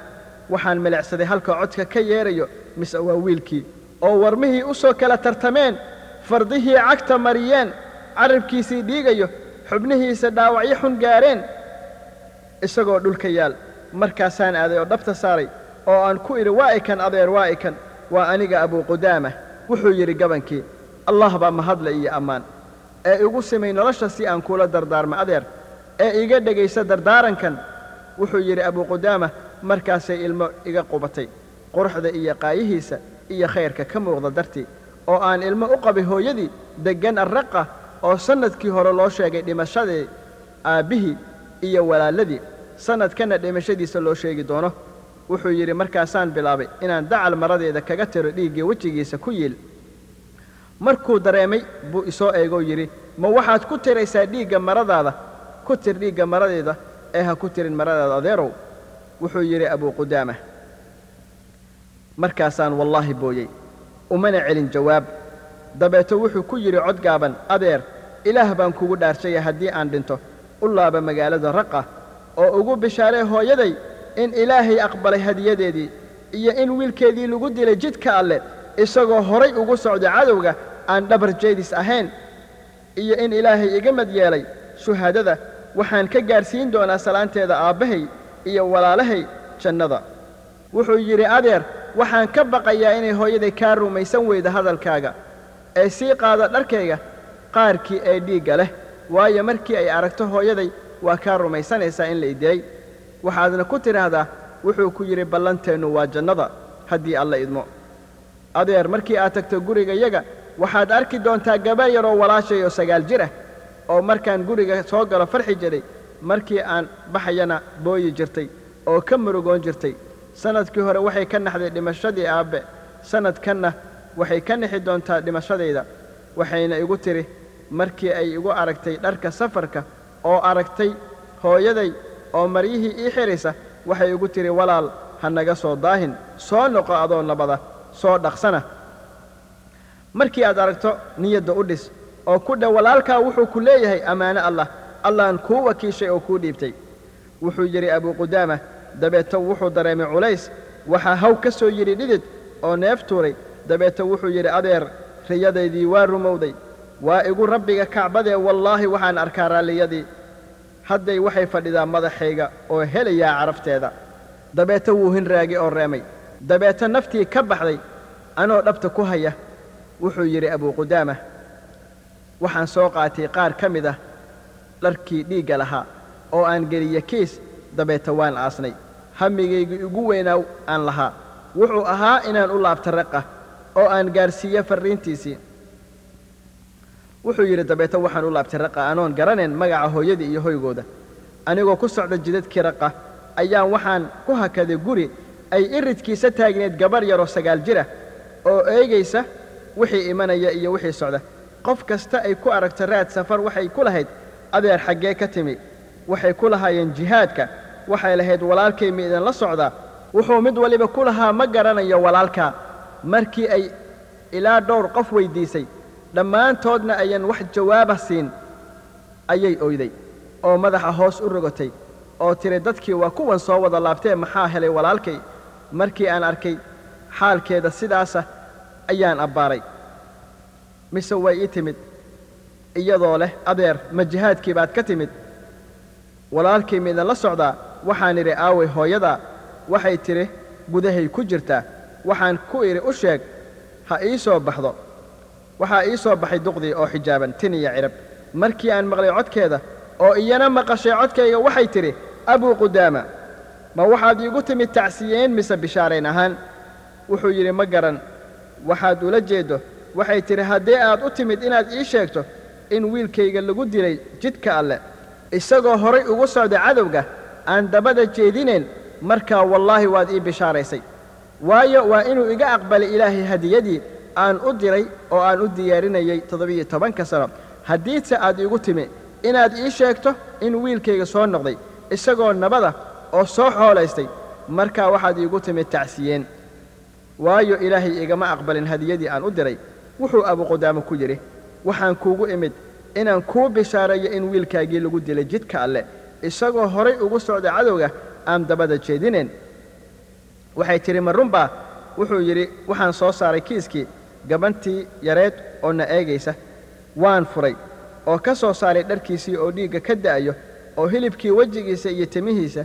Waxaan milicsaday halka codka ka yeedrayo mise waa wiilkii oo warmihii u soo kala tartameen fardihii cagta mariyeen carrabkiisii dhiigayo xubnihiisa dhaawacyo xun gaareen isagoo dhulka yaal markaasaan aaday oo dhabta saaray oo aan ku idhi waa ikan adeer waa ikan waa aniga abuu qudaama wuxuu yidhi gabankii allah baa mahadle iyo ammaan. Ee igu simay nolosha si aan kuula dardaarmo adeer ee iga dhegaysa dardaarankan wuxuu yidhi abuu qudaama markaasay ilmo iga qubatay. Quruxda iyo qaayihiisa iyo khayrka ka muuqda dartii oo aan ilmo u qabay hooyadii deggan arraqa oo sannadkii hore loo sheegay dhimashadii aabbihii iyo walaaladii sannadkanna dhimashadiisa loo sheegi doono. Wuxuu yidhi markaasaan bilaabay inaan dacal maradeeda kaga tiro dhiiggii wejigiisa ku yiil. Markuu dareemay buu isoo eegoo yidhi ma waxaad ku tiraysaa dhiigga maradaada? Ku tir dhiigga maradeeda ee ha ku tirin maradaada adeerow. Wuxuu yidhi abuu qudaama markaasaan wallaahi booyey umana celin jawaab. Dabeeto wuxuu ku yidhi cod gaaban adeer ilaah baan kugu dhaarshaya haddii aan dhinto. U laaba magaalada raqa oo ugu bishaaree hooyaday in ilaahay aqbalay hadiyadeedii iyo in wiilkeedii lagu dilay jidka alleh isagoo horay ugu socda cadowga aan dhabar jeedis ahayn iyo in ilaahay iga mad yeelay shuhaadada waxaan ka gaadhsiin doonaa salaanteeda aabbahay iyo walaalahay jannada. Wuxuu yidhi adeer waxaan ka baqayaa inay hooyaday kaa rumaysan weyda hadalkaaga ee sii qaada dharkayga qaarkii ee dhiigga leh waayo markii ay aragto hooyaday waa kaa rumaysanaysaa in la idilay waxaadna ku tidhaahdaa wuxuu ku yidhi ballanteennu waa jannada haddii alla idmo. Adeer markii aad tagto gurigayaga waxaad arki doontaa gabar yaroo walaashay oo sagaal jir ah oo markaan guriga soo galo farxi jiray markii aan baxayana booyi jirtay oo ka murugoon jirtay. Sannadkii hore waxay ka naxday dhimashadii aabbe sannadkanna waxay ka nixi doontaa dhimashadayda waxayna igu tidhi markii ay igu aragtay dharka safarka oo aragtay hooyaday oo maryihii ii xidhaysa waxay igu tidhi walaal ha naga soo daahin soo noqo adoo nabada soo dhaqsana. Markii aad aragto niyadda u dhis oo ku dhe walaalkaa wuxuu ku leeyahay ammaano allah allahan kuu wakiishay oo kuu dhiibtay. Wuxuu yidhi abuu qudaama dabeeto wuxuu dareemay culays waxaa haw ka soo yidhi dhidid oo neef tuuray. Dabeeto wuxuu yidhi adeer riyadaydii waa rumowday waa igu rabbiga kacbadee wallaahi waxaan arkaa raalliyadii. Hadday waxay fadhidaa madaxayga oo helayaa carafteeda. Dabeeto wuu hinraagi oo reemay. Dabeeto naftii ka baxday anoo dhabta ku haya wuxuu yidhi abuu qudaama waxaan soo qaatay qaar ka mid ah dharkii dhiigga lahaa oo aan geliye kiis. Dabeeto waan aasnay. Hamigaygu igu weynaaw aan lahaa. Wuxuu ahaa inaan u laabta raqa oo aan gaarsiiyo farriintiisii wuxuu yidhi dabeete waxaan u laabtay raqa. Anoon garanayn magaca hooyadii iyo hoygooda. Anigoo ku socda jidadkii raqa ayaan waxaan ku hakaday guri. Ay iridkiisa taagneed gabarh yaroo sagaal jir ah oo eegaysa wixii imanaya iyo wixii socda. Qof kasta ay ku aragto raad safar waxay ku lahayd adeer xaggee ka timi. Waxay ku lahaayeen jihaadka. Waxay lahayd walaalkay mi idinla socdaa wuxuu mid waliba ku lahaa ma garanayo walaalkaa. Markii ay ilaa dhowr qof weyddiisay dhammaantoodna ayan wax jawaaba siin ayay oyday. Oo madaxa hoos u rogatay oo tiri dadkii waa kuwan soo wada laabtee maxaa helay walaalkay? Markii aan arkay xaalkeeda sidaasa ayaan abbaaray. Mise way ii timid. Iyadoo leh adeer ma jihaadkii baad ka timid? Walaalkay ma idinla socdaa? Waxaan idhi aaway hooyadaa waxay tidhi gudahay ku jirtaa. Waxaan ku idhi u sheeg ha ii soo baxdo waxaa ii soo baxay duqdii oo xijaaban tin iyo cidhab markii aan maqlay codkeeda oo iyana maqashay codkayga waxay tidhi abuu qudaama ma waxaad iigu timid tacsiyeyn mise bishaarayn ahaan? Wuxuu yidhi ma garan waxaad ula jeeddo. Waxay tidhi haddii aad u timid inaad ii sheegto in wiilkayga lagu dilay jidka alle isagoo horay ugu socda cadowga aan dabada jeedinayn markaa wallaahi waad ii bishaaraysay. Waayo waa inuu iga aqbalay ilaahay hadiyadii aan u diray oo aan u diyaarinayay toddobiyo tobanka sano. Haddiise aad iigu timi inaad ii sheegto in wiilkayga soo noqday isagoo nabada oo soo xoolaystay. Markaa waxaad iigu timid tacsiyeen waayo ilaahay igama aqbalin hadiyadii aan u diray wuxuu abuqudaamo ku yidhi waxaan kuugu imid inaan kuu bishaareeyo in wiilkaagii lagu dilay jidka alle. Isagoo horay ugu socda cadowga aan dabada jeedinayn waxay tidhi ma runbaa wuxuu yidhi waxaan soo saaray kiiskii gabantii yareed oo na eegaysa waan furay oo ka soo saaray dharkiisii oo dhiigga ka da'ayo oo hilibkii wejigiisa iyo timihiisa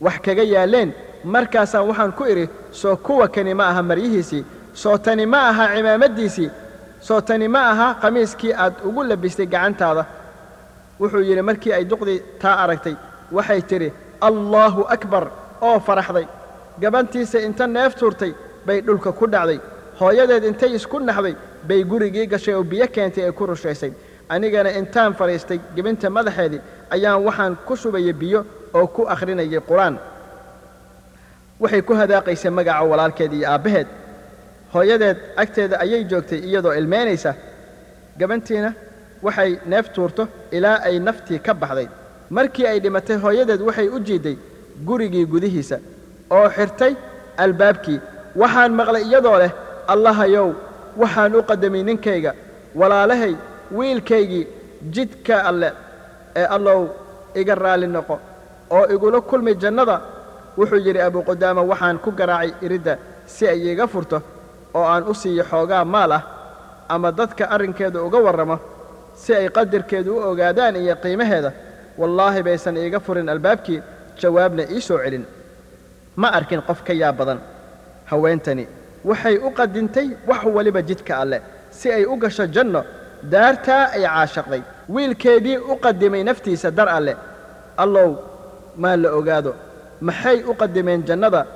wax kaga yaalleen markaasaan waxaan ku idhi soo kuwa kani ma aha maryihiisii soo tani ma aha cimaamaddiisii soo tani ma aha qamiiskii aad ugu labistay gacantaada. Wuxuu yidhi markii ay duqdii taa aragtay waxay tidhi allaahu akbar oo faraxday. Gabantiisa inta neef tuurtay bay dhulka ku dhacday. Hooyadeed intay isku naxday bay gurigii gashay oo biyo keentay ee ku rushaysay. Anigana intaan fadhiistay gebinta madaxeedii ayaan waxaan ku shubayay biyo oo ku akhrinayay qur'aan waxay ku hadaaqaysay magaca walaalkeed iyo aabbaheed. Hooyadeed agteeda ayay joogtay iyadoo ilmeynaysa gabantiina waxay neef tuurto ilaa ay naftii ka baxday. Markii ay dhimatay hooyadeed waxay u jiidday gurigii gudihiisa oo xirtay albaabkii waxaan maqlay iyadoo leh allahayow waxaan u qaddamay ninkayga walaalahay wiilkaygii jidka alle ee allow iga raalli noqo oo igula kulmi jannada. Wuxuu yidhi abuqudaama waxaan ku garaacay iridda si ay iiga furto oo aan u siiyo xoogaa maal ah ama dadka arrinkeeda uga warramo si ay qadarkeedu u ogaadaan iyo qiimaheeda. Wallaahi baysan iiga furin albaabkii jawaabna ii soo celin. Ma arkin qof ka yaab badan haweentani waxay u qadintay wax waliba jidka alleh si ay u gasho janno. Daartaa ay caashaqday wiilkeedii u qadimay naftiisa dar alleh allow maa la ogaado maxay u qadimeen jannada?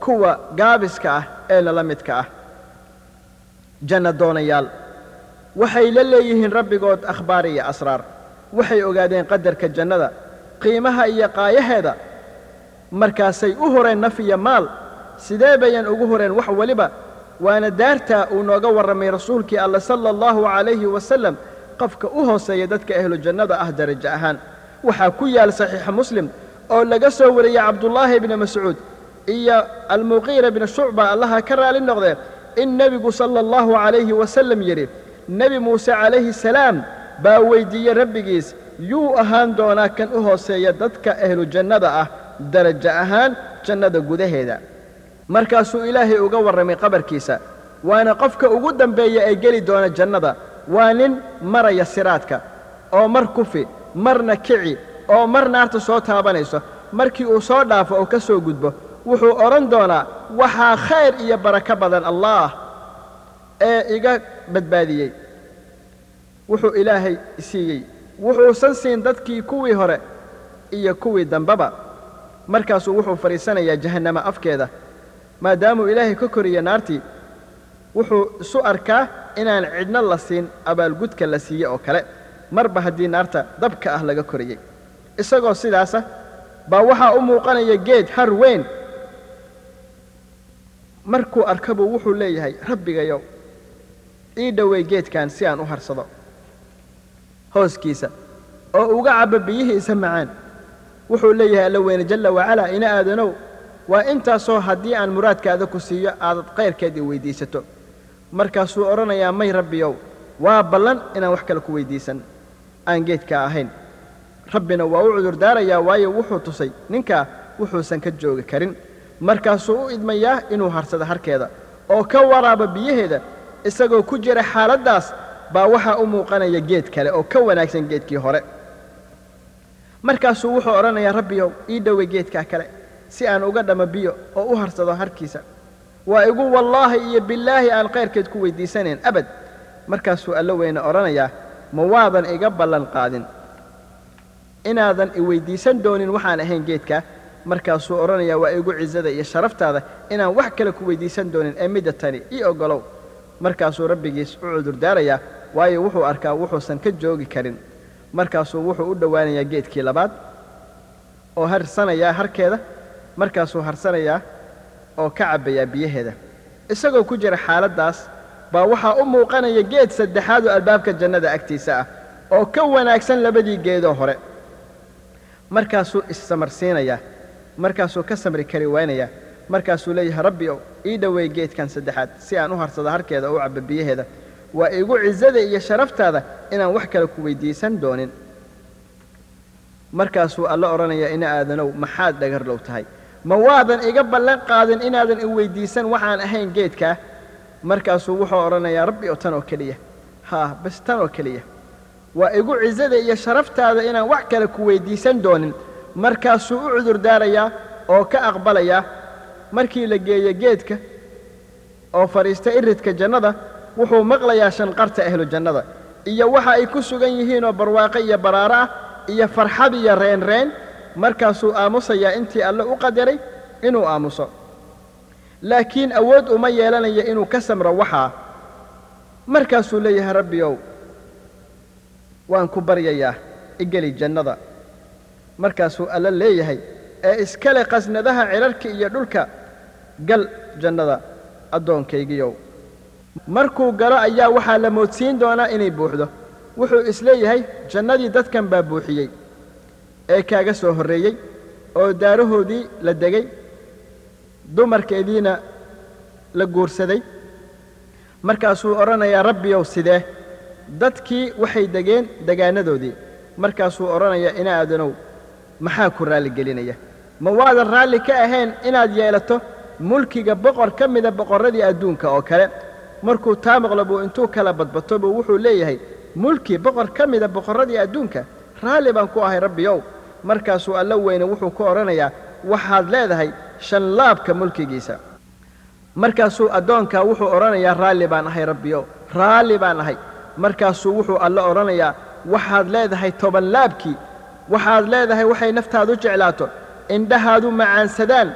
Kuwa gaabiska ah ee lala midka ah. Janna doonayaal waxay la leeyihiin rabbigood akhbaar iyo asraar. Waxay ogaadeen qadarka jannada qiimaha iyo qaayaheeda. Markaasay u horeen naf iyo maal sidee bayan ugu horeen wax weliba waana daartaa uu nooga warramay rasuulkii alla sala allahu calayhi wasallam qofka u hooseeya dadka ahlu jannada ah darajo ahaan. Waxaa ku yaal saxiixa muslim oo laga soo wariyey cabdullaahi bni mascuud iyo almuqiira bni shucba. Allaha ka raali noqdee in nebigu sala allahu calayhi wasallam yidhi nebi muuse calayhi salaam baa weyddiiyey rabbigiis yuu ahaan doonaa kan u hooseeya dadka ahlu jannada ah darajo ahaan jannada gudaheeda markaasuu ilaahay uga warramay qabarkiisa waana qofka ugu dambeeya ee geli doona jannada. Waa nin maraya siraadka oo mar kufi marna kici oo mar naarta soo taabanayso. Markii uu soo dhaafo oo ka soo gudbo wuxuu odhan doonaa waxaa khayr iyo barako badan allaah ee iga badbaadiyey. Wuxuu ilaahay siiyey. Wuxuusan siin dadkii kuwii hore iyo kuwii dambeba markaasuu wuxuu fadhiisanayaa jahannamo afkeeda maadaamuu ilaahay ka koriya naartii wuxuu isu arkaa inaan cidno la siin abaalgudka la siiye oo kale. Marba haddii naarta dabka ah laga koriyey. Isagoo sidaasa baa waxaa u muuqanaya geed har weyn. Markuu arkabuu wuxuu leeyahay rabbigayow ii dhowey geedkan si aan u harsado. Hooskiisa oo uga cabbo biyihiisa macaan. Wuxuu leeyahay alla weyne jalla wacalaa ina aadanow waa intaasoo haddii aan muraadkaada ku siiyo aadad kayrkeed i weyddiisato markaasuu odhanayaa may rabbiyow waa ballan inaan wax kale ku weyddiisan aan geedkaa ahayn. Rabbina waa u cudurdaarayaa waayo wuxuu tusay. Ninkaa wuxuusan ka joogi karin. Markaasuu u idmayaa inuu harsado harkeeda. Oo ka waraaba biyaheeda isagoo ku jira xaaladdaas baa waxaa u muuqanaya geed kale oo ka wanaagsan geedkii hore. Markaasuu wuxuu odhanayaa rabbiyow ii dhowey geedkaa kale si aan uga dhamo biyo oo u harsado harkiisa. Waa igu wallaahi iyo billaahi aan kayrkeed ku weyddiisanayn abad. Markaasuu allo weyne odhanayaa ma waadan iga ballan qaadin. Inaadan i weyddiisan doonin waxaan ahayn geedkaa markaasuu odhanayaa waa igu cizada iyo sharaftaada inaan wax kale ku weyddiisan doonin ee midda tani ii oggolow. Markaasuu rabbigiis u cudurdaarayaa waayo wuxuu arkaa wuxuusan ka joogi karin. Markaasuu wuxuu u dhowaanayaa geedkii labaad oo harsanayaa harkeeda markaasuu harsanayaa oo ka cabbayaa biyaheeda. Isagoo ku jira xaaladdaas baa waxaa u muuqanaya geed saddexaad oo albaabka jannada agtiisa ah oo ka wanaagsan labadii geedoo hore. Markaasuu issamarsiinayaa markaasuu ka samri kari waynayaa markaasuu leeyahay rabbi ow ii dhoweey geedkan saddexaad si aan u harsado harkeeda u cabbo biyaheeda. Waa igu cizada iyo sharaftaada inaan wax kale ku weyddiisan doonin. Markaasuu alla odhanayaa ina aadanow maxaad dhagarlow tahay ma waadan iga ballan qaadin inaadan i weyddiisan waxaan ahayn geedkaa markaasuu wuxuu odhanayaa rabbi oo tan oo keliya. Haa bas tan oo keliya. Waa igu cizada iyo sharaftaada inaan wax kale ku weyddiisan doonin. Markaasuu u cudurdaarayaa oo ka aqbalayaa markii la geeyo geedka oo fadhiista iridka jannada wuxuu maqlayaa shanqarta ahlu jannada. Iyo waxa ay ku sugan yihiinoo barwaaqo iyo baraaro ah iyo farxad iyo reenreen markaasuu aamusayaa intii alle u qadaray inuu aamuso. Laakiin awood uma yeelanaya inuu ka samro waxaa markaasuu leeyahay rabbiyow waan ku baryayaa igeli jannada. Markaasuu alle leeyahay ee iskale qasnadaha cidharka iyo dhulka gal jannada addoonkaygiyow markuu galo ayaa waxaa la moodsiin doonaa inay buuxdo. Wuxuu is leeyahay jannadii dadkan baa buuxiyey ee kaaga soo horreeyey oo daarahoodii la degay dumarkeediina la guursaday. Markaasuu odhanayaa rabbiyow sidee? Dadkii waxay degeen degaanadoodii. Markaasuu odhanayaa ina aadanow maxaa ku raalligelinaya ma waadan raalli ka ahayn inaad yeelato mulkiga boqor ka mida boqorradii adduunka oo kale? Markuu taa maqlo buu intuu kala badbato buu wuxuu leeyahay mulki boqor ka mida boqorradii adduunka raalli baan ku ahay rabbiyow markaasuu alla weyne wuxuu ku odhanayaa waxaad leedahay shan laabka mulkigiisa. Markaasuu addoonkaa wuxuu odhanayaa raalli baan ahay rabbiyow raalli baan ahay. Markaasuu wuxuu alle odhanayaa waxaad leedahay toban laabkii waxaad leedahay waxay naftaadu jeclaato indhahaadu macaansadaan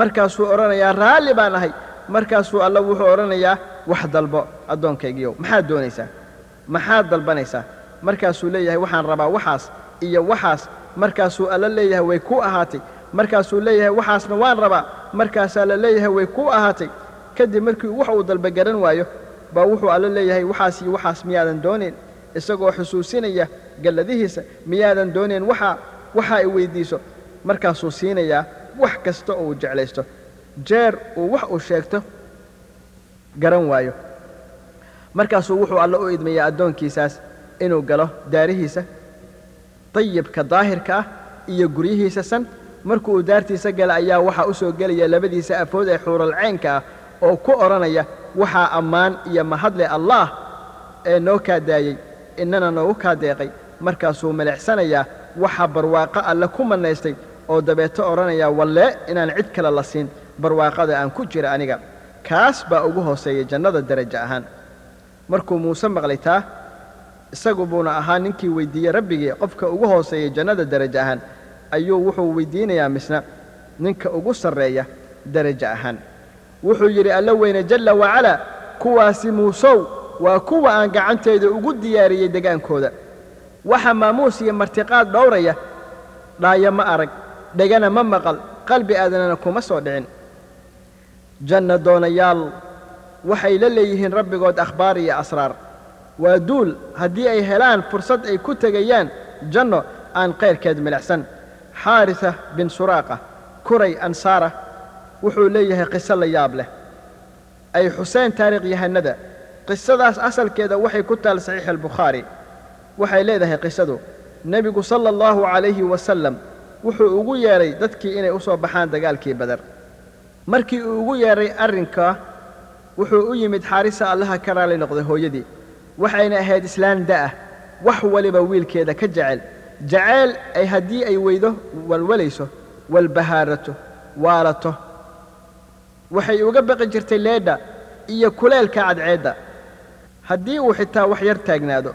markaasuu odhanayaa raalli baan ahay. Markaasuu alla wuxuu odhanayaa wax dalbo addoonkaygiyow maxaad doonaysaa? Maxaad dalbanaysaa? Markaasuu leeyahay waxaan rabaa waxaas iyo waxaas markaasuu alla leeyahay way kuu ahaatay. Markaasuu leeyahay waxaasna waan rabaa markaasaa la leeyahay way kuu ahaatay. Kadib markii wax uu dalba garan waayo baa wuxuu alla leeyahay waxaas iyo waxaas miyaadan doonayn isagoo xusuusinaya galladihiisa miyaadan doonayn waxaa waxaa i weyddiiso markaasuu siinayaa wax kasta oo uu jeclaysto. Jeer uu wax uu sheegto garan waayo. Markaasuu wuxuu alle u idmayaa addoonkiisaas inuu galo daarihiisa dayibka daahirka ah iyo guryihiisa san. Markuu uu daartiisa gala ayaa waxaa u soo gelaya labadiisa afood ee xuuralcaynka ah oo ku odhanaya waxaa ammaan iyo mahadle allaah ee noo kaa daayey innana noogu kaa deeqay. Markaasuu maleexsanayaa waxaa barwaaqo alle ku mannaystay oo dabeeto odhanayaa wallee inaan cid kale la siin barwaaqada aan ku jira aniga. Kaas baa ugu hooseeya jannada derajo ahaan. Markuu muuse maqlay taa isagu buuna ahaa ninkii weyddiiyey rabbigii qofka ugu hooseeyey jannada derajo ahaan ayuu wuxuu weyddiinayaa misna ninka ugu sarreeya derajo ahaan. Wuxuu yidhi alla weyne jalla wacalaa kuwaasi muusow waa kuwa aan gacantayda ugu diyaariyey degaankooda. Waxa maamuus iyo martiqaad dhowraya dhaaya ma arag dhegana ma maqal qalbi aadanana kuma soo dhicin. Janna doonayaal waxay la leeyihiin rabbigood akhbaar iyo asraar waa duul haddii ay helaan fursad ay ku tegayaan janno aan kayrkeed milicsan. Xaarisa bin suraaqa kuray ansaara wuxuu leeyahay qiso la yaab leh. Ay xuseen taariikh yahanada qisadaas asalkeeda waxay ku taal saxiix albukhaari. Waxay leedahay qisadu nebigu sala allahu calayhi wasalam wuxuu ugu yeedhay dadkii inay u soo baxaan dagaalkii badar. Markii uu ugu yeedhay arrinkaa wuxuu u yimid xaarisa allaha ka raali noqday hooyadii waxayna ahayd islaan da'ah wax waliba wiilkeeda ka jecel. Jaceyl ay haddii ay weydo walwalayso walbahaarato waalato waxay uga baqi jirtay leedha iyo kuleelka cadceedda. Haddii uu xitaa wax yar taagnaado.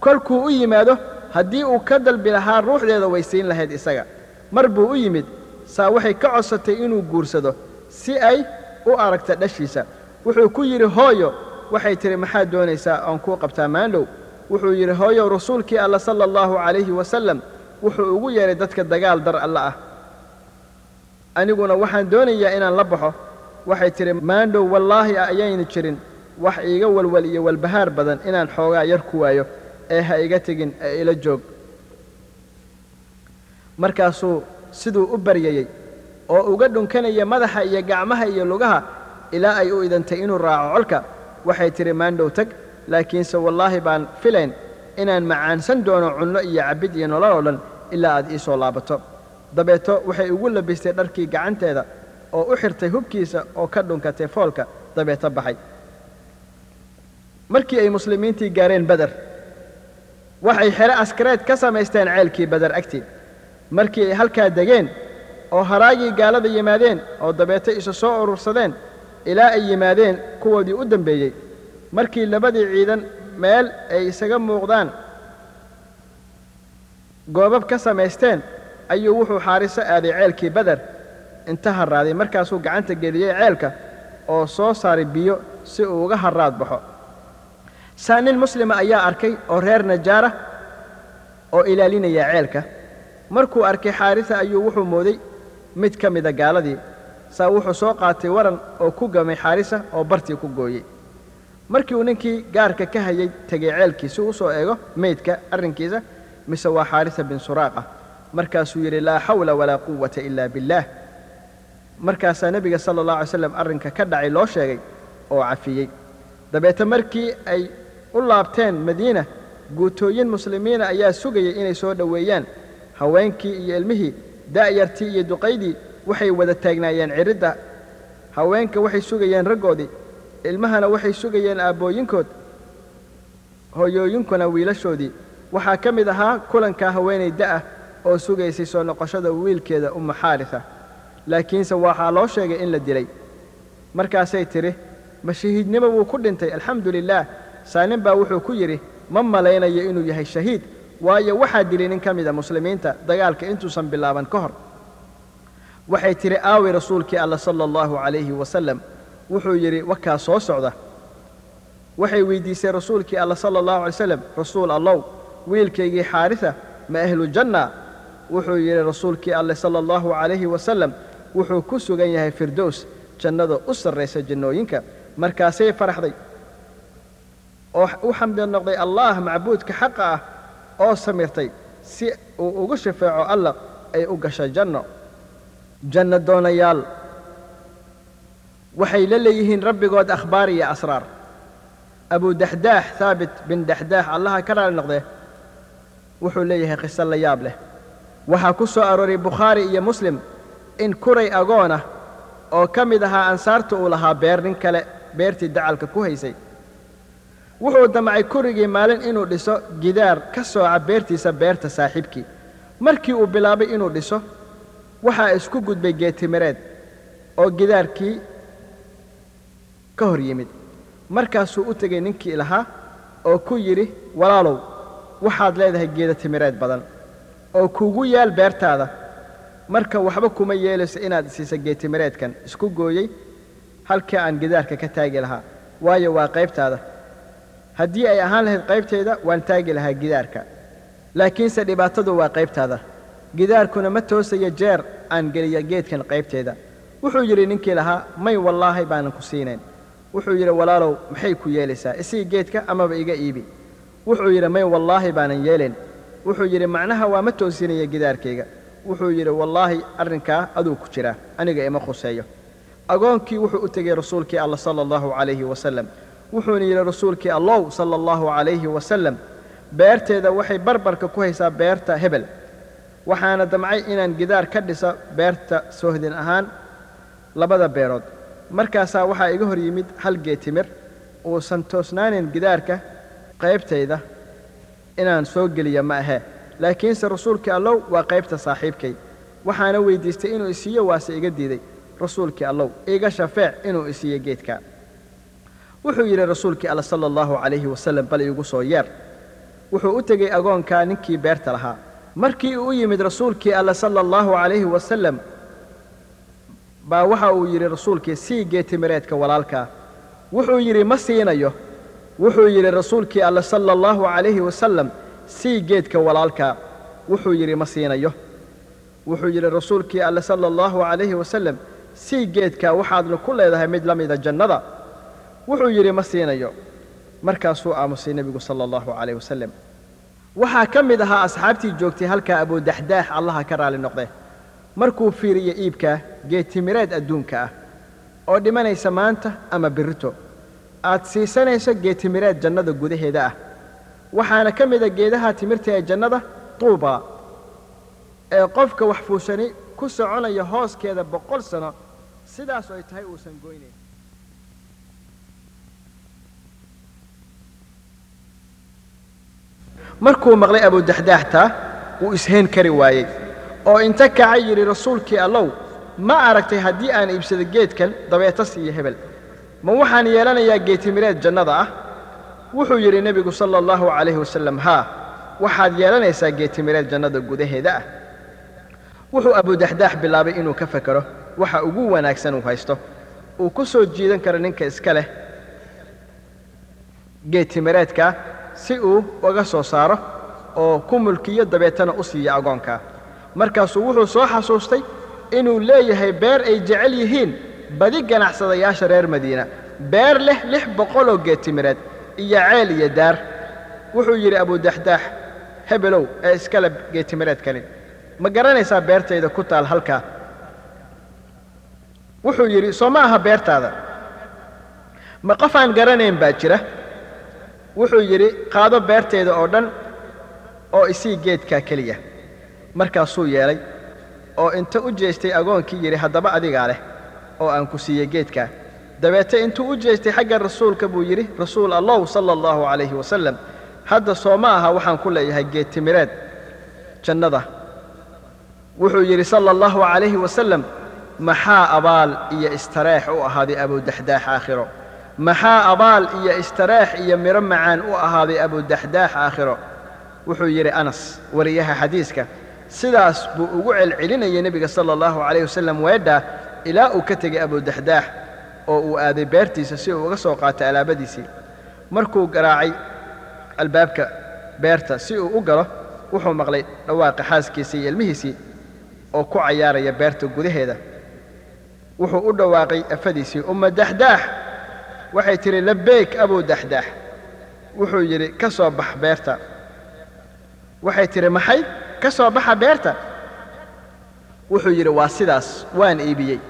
Kolkuu u yimaado haddii uu ka dalbi lahaa ruuxdeeda way siin lahayd isaga. Mar buu u yimid saa waxay ka codsatay inuu guursado si ay u aragta dhashiisa. Wuxuu ku yidhi hooyo waxay tidhi maxaad doonaysaa oon kuu qabtaa maandhow wuxuu yidhi hooyow rasuulkii alla sala allahu calayhi wasalam wuxuu ugu yeedhay dadka dagaal dar alla ah. Aniguna waxaan doonayaa inaan la baxo. Waxay tidhi maandhow wallaahi ayayna jirin. Wax iiga walwal iyo walbahaar badan inaan xoogaa yar ku waayo ee ha iga tegin ee ila joog. Markaasuu siduu u baryayey oo uga dhunkanaya madaxa iyo gacmaha iyo lugaha ilaa ay u idantay inuu raaco colka waxay tidhi maandhow tag laakiinse wallaahi baan filayn inaan macaansan doono cunno iyo cabbid iyo nolol oo dhan ilaa aad ii soo laabato. Dabeeto waxay ugu labistay dharkii gacanteeda oo u xirtay hubkiisa oo ka dhunkatay foolka dabeeto baxay. Markii ay muslimiintii gaareen beder waxay xere askareed ka samaysteen ceelkii beder agtii markii ay halkaa degeen oo haraagii gaalada yimaadeen oo dabeeto isu soo urursadeen ilaa ay yimaadeen kuwoodii u dambeeyey. Markii labadii ciidan meel ay isaga muuqdaan goobab ka samaysteen ayuu wuxuu xaariso aaday ceelkii beder inta harraaday markaasuu gacanta geliyey ceelka oo soo saaray biyo si uu uga harraad baxo. Saa nin muslima ayaa arkay oo reer najaara oo ilaalinaya ceelka. Markuu arkay xaarisa ayuu wuxuu mooday mid ka mida gaaladii saa wuxuu soo qaatay waran oo ku gamay xaarisa oo bartii ku gooyey. Markii uu ninkii gaarka ka hayay tegay ceelkii si u soo eego meydka arrinkiisa mise waa xaarisa bin suraaqa. Markaasuu yidhi laa xawla walaa quwata ilaa billaah markaasaa nebiga sala allah alay slam arrinka ka dhacay loo sheegay oo cafiyey. Dabeete markii ay u laabteen madiina guutooyin muslimiina ayaa sugayay inay soo dhoweeyaan. Haweenkii iyo ilmihii da'yartii iyo duqaydii waxay wada taagnaayeen ciridda haweenka waxay sugayeen raggoodii ilmahana waxay sugayeen aabbooyinkood hooyooyinkuna wiilashoodii. Waxaa ka mid ahaa kulankaa haweenay da'ah oo sugaysay soo noqoshada wiilkeeda ummu xaarisa. Laakiinse waxaa loo sheegay in la dilay. Markaasay tidhi ma shahiidnimo wuu ku dhintay alxamdu lilaah saanin baa wuxuu ku yidhi ma malaynayo inuu yahay shahiid waayo waxaa dilay nin ka mida muslimiinta dagaalka intuusan bilaaban ka hor waxay tidhi aawi rasuulkii alla sala allahu calayhi wasalam wuxuu yidhi wakaa soo socda. Waxay weyddiisay rasuulkii alla sala allahu alay slam rasuul allow wiilkaygii xaarisa ma ahlu janna. Wuxuu yidhi rasuulkii alle sala allahu calayhi wasalam wuxuu ku sugan yahay firdows jannada u sarraysa jannooyinka. Markaasay faraxday. Oo u xamdi noqday allaah macbuudka xaqa ah oo samirtay si uu ugu shafeeco alla ay u gasha janno janno doonayaal. Waxay la leeyihiin rabbigood akhbaar iyo asraar. Abu daxdaax haabit bin daxdaax allaha ka raali noqdee wuxuu leeyahay qiso la yaab leh. Waxaa ku soo arooray bukhaari iyo muslim in kuray agoon ah oo ka mid ahaa ansaarta uu lahaa beer nin kale beertii dacalka ku haysay. Wuxuu damcay kurigii maalin inuu dhiso gidaar ka sooca beertiisa beerta saaxiibkii. Markii uu bilaabay inuu dhiso waxaa isku gudbay geetimireed oo gidaarkii ka hor yimid. Markaasuu u tegay ninkii lahaa oo ku yidhi walaalow waxaad leedahay geeda timireed badan oo kuugu yaal beertaada. Marka waxba kuma yeelayso inaad siisa geetimireedkan isku gooyey halkii aan gidaarka ka taagi lahaa. Waayo waa qaybtaada. Haddii ay ahaan lahayd qaybtayda waan taagi lahaa gidaarka. Laakiinse dhibaatadu waa qaybtaada gidaarkuna ma toosayo jeer aan geliya geedkan qaybteeda. Wuxuu yidhi ninkii lahaa may wallaahi baanan ku siinayn. Wuxuu yidhi walaalow maxay ku yeelaysaa? Isii geedka amaba iga iibi. Wuxuu yidhi may wallaahi baanan yeelayn. Wuxuu yidhi macnaha waa ma toosinaya gidaarkayga. Wuxuu yidhi wallaahi arrinkaa aduu ku jiraa aniga ima khuseeyo. Agoonkii wuxuu u tegey rasuulkii alla sala allahu calayhi wasalam wuxuuna yidhi rasuulkii allow sala allahu calayhi wasalam beerteeda waxay barbarka ku haysaa beerta hebel waxaana damcay inaan gidaar ka dhisa beerta soohdin ahaan labada beerood. Markaasaa waxaa iga hor yimid hal geetimir uusan toosnaanin gidaarka qaybtayda inaan soo geliya ma ahee laakiinse rasuulkii allow waa qaybta saaxiibkay. Waxaana weyddiistay inuu isiiyo waase iga diiday. Rasuulkii allow iga shafeec inuu isiiyo geedka. Wuxuu yidhi rasuulkii alla sala allahu calayhi wasalam bal iigu soo yeer. Wuxuu u tegey agoonkaa ninkii beerta lahaa markii uu yimid rasuulkii alla sala allahu calayhi wasalam baa waxa uu yidhi rasuulkii sii geetimireedka walaalkaa wuxuu yidhi ma siinayo. Wuxuu yidhi rasuulkii alla sala allahu calayhi wasalam sii geedka walaalkaa wuxuu yidhi ma siinayo. Wuxuu yidhi rasuulkii alle sala allahu calayhi wasalam sii geedkaa waxaadna ku leedahay mid la mida jannada. Wuxuu yidhi ma siinayo. Markaasuu aamusay nebigu sala allahu calayh wasalam waxaa ka mid ahaa asxaabtii joogtay halkaa abuudaxdaax allaha ka raali noqde markuu fiiriyo iibkaa geedtimireed adduunka ah oo dhimanaysa maanta ama birrito. Aad siisanayso geedtimireed jannada gudaheeda ah. Waxaana ka mida geedaha timirta ee jannada tuubaa ee qofka wax fuushani ku soconaya hooskeeda boqol sano. Sidaas ay tahay uusan goynayn markuu maqlay abudaxdaaxtaa wuu isheen kari waayey. Oo inta kacay yidhi rasuulkii allow ma aragtay haddii aan iibsado geedkan dabeetas iyo hebel. Ma waxaan yeelanayaa geetimireed jannada ah? Wuxuu yidhi nebigu sala allahu calayhi wasalam haa waxaad yeelanaysaa geetimireed jannada gudaheeda ah. Wuxuu abudaxdaax bilaabay inuu ka fakero waxa ugu wanaagsan uu haysto. Uu ku soo jiidan karo ninka iska leh geedtimireedkaa si uu uga soo saaro oo ku mulkiyo dabeetana u siiyo agoonkaa markaasuu wuxuu soo xasuustay inuu leeyahay beer ay jecel yihiin badi ganacsadayaasha reer madiina. Beer leh lix boqoloo geedtimireed iyo ceel iyo daar. Wuxuu yidhi abudaxdaax hebelow ee iskale geedtimireedkani ma garanaysaa beertayda ku taal halkaa wuxuu yidhi soo ma aha beertaada. Ma qof aan garanayn baa jira wuxuu yidhi qaado beertayda oo dhan oo isii geedkaa keliya. Markaasuu yeelay oo inta u jeestay agoonkii yidhi haddaba adigaa leh oo aan ku siiyey geedkaa dabeete intuu u jeestay xagga rasuulka buu yidhi rasuul allow sala allahu calayhi wasalam hadda soo ma aha waxaan ku leeyahay geedtimireed jannada. Wuxuu yidhi sala allahu calayhi wasalam maxaa abaal iyo istareex u ahaaday abudaxdaax aakhiro maxaa abaal iyo istareex iyo midho macaan u ahaaday abudaxdaax aakhiro? Wuxuu yidhi anas wariyaha xadiiska sidaas buu ugu celcelinayay nebiga sala allahu calayh wasalam weedhaa ilaa uu ka tegey abudaxdaax oo uu aaday beertiisa si uu uga soo qaatay alaabadiisii. Markuu garaacay albaabka beerta si uu u galo wuxuu maqlay dhawaaqa xaaskiisii iyo ilmihiisii oo ku cayaaraya beerta gudaheeda. Wuxuu u dhawaaqay afadiisii umma daxdaax waxay tidhi labeyk abuu daxdaax wuxuu yidhi ka soo bax beerta. Waxay tidhi maxay? Ka soo baxa beerta. Wuxuu yidhi waa sidaas waan iibiyey.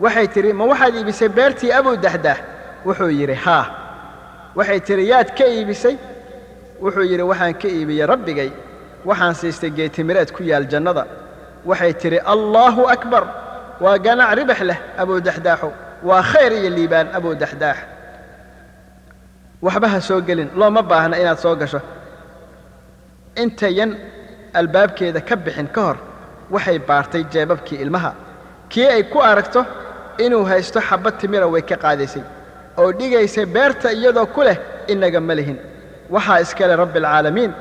Waxay tidhi ma waxaad iibisay beertii abuu daxdaax wuxuu yidhi haa. Waxay tidhi yaad ka iibisay? Wuxuu yidhi waxaan ka iibiyey rabbigay. Waxaan siistay geetimireed ku yaal jannada. Waxay tidhi allaahu akbar. Waa ganac ribax leh abuu daxdaaxu waa khayr iyo liibaan abuu daxdaax waxba ha soo gelin. Looma baahna inaad soo gasho. Intayan albaabkeeda ka bixin ka hor waxay baartay jeebabkii ilmaha. Kii ay ku aragto inuu haysto xabbad timira way ka qaadaysay oo dhigaysay beerta iyadoo ku leh innaga ma lihin. Waxaa iska leh rabbialcaalamiin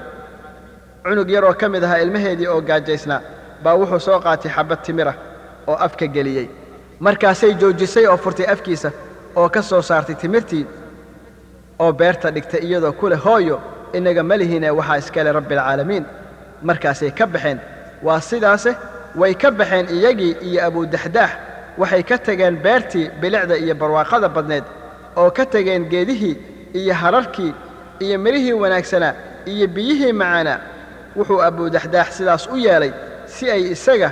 cunug yaroo ka mid ahaa ilmaheedii oo gaajaysnaa baa wuxuu soo qaatay xabbad timira oo afka geliyey markaasay joojisay oo furtay afkiisa oo ka soo saartay timirtii oo beerta dhigtay iyadoo ku leh hooyo inaga ma lihine waxaa iskale rabbialcaalamiin markaasay ka baxeen. Waa sidaase way ka baxeen iyagii iyo abudaxdaax waxay ka tegeen beertii bilicda iyo barwaaqada badneed oo ka tegeen geedihii iyo hararkii iyo midhihii wanaagsanaa iyo biyihii macaanaa wuxuu abudaxdaax sidaas u yeelay si ay isaga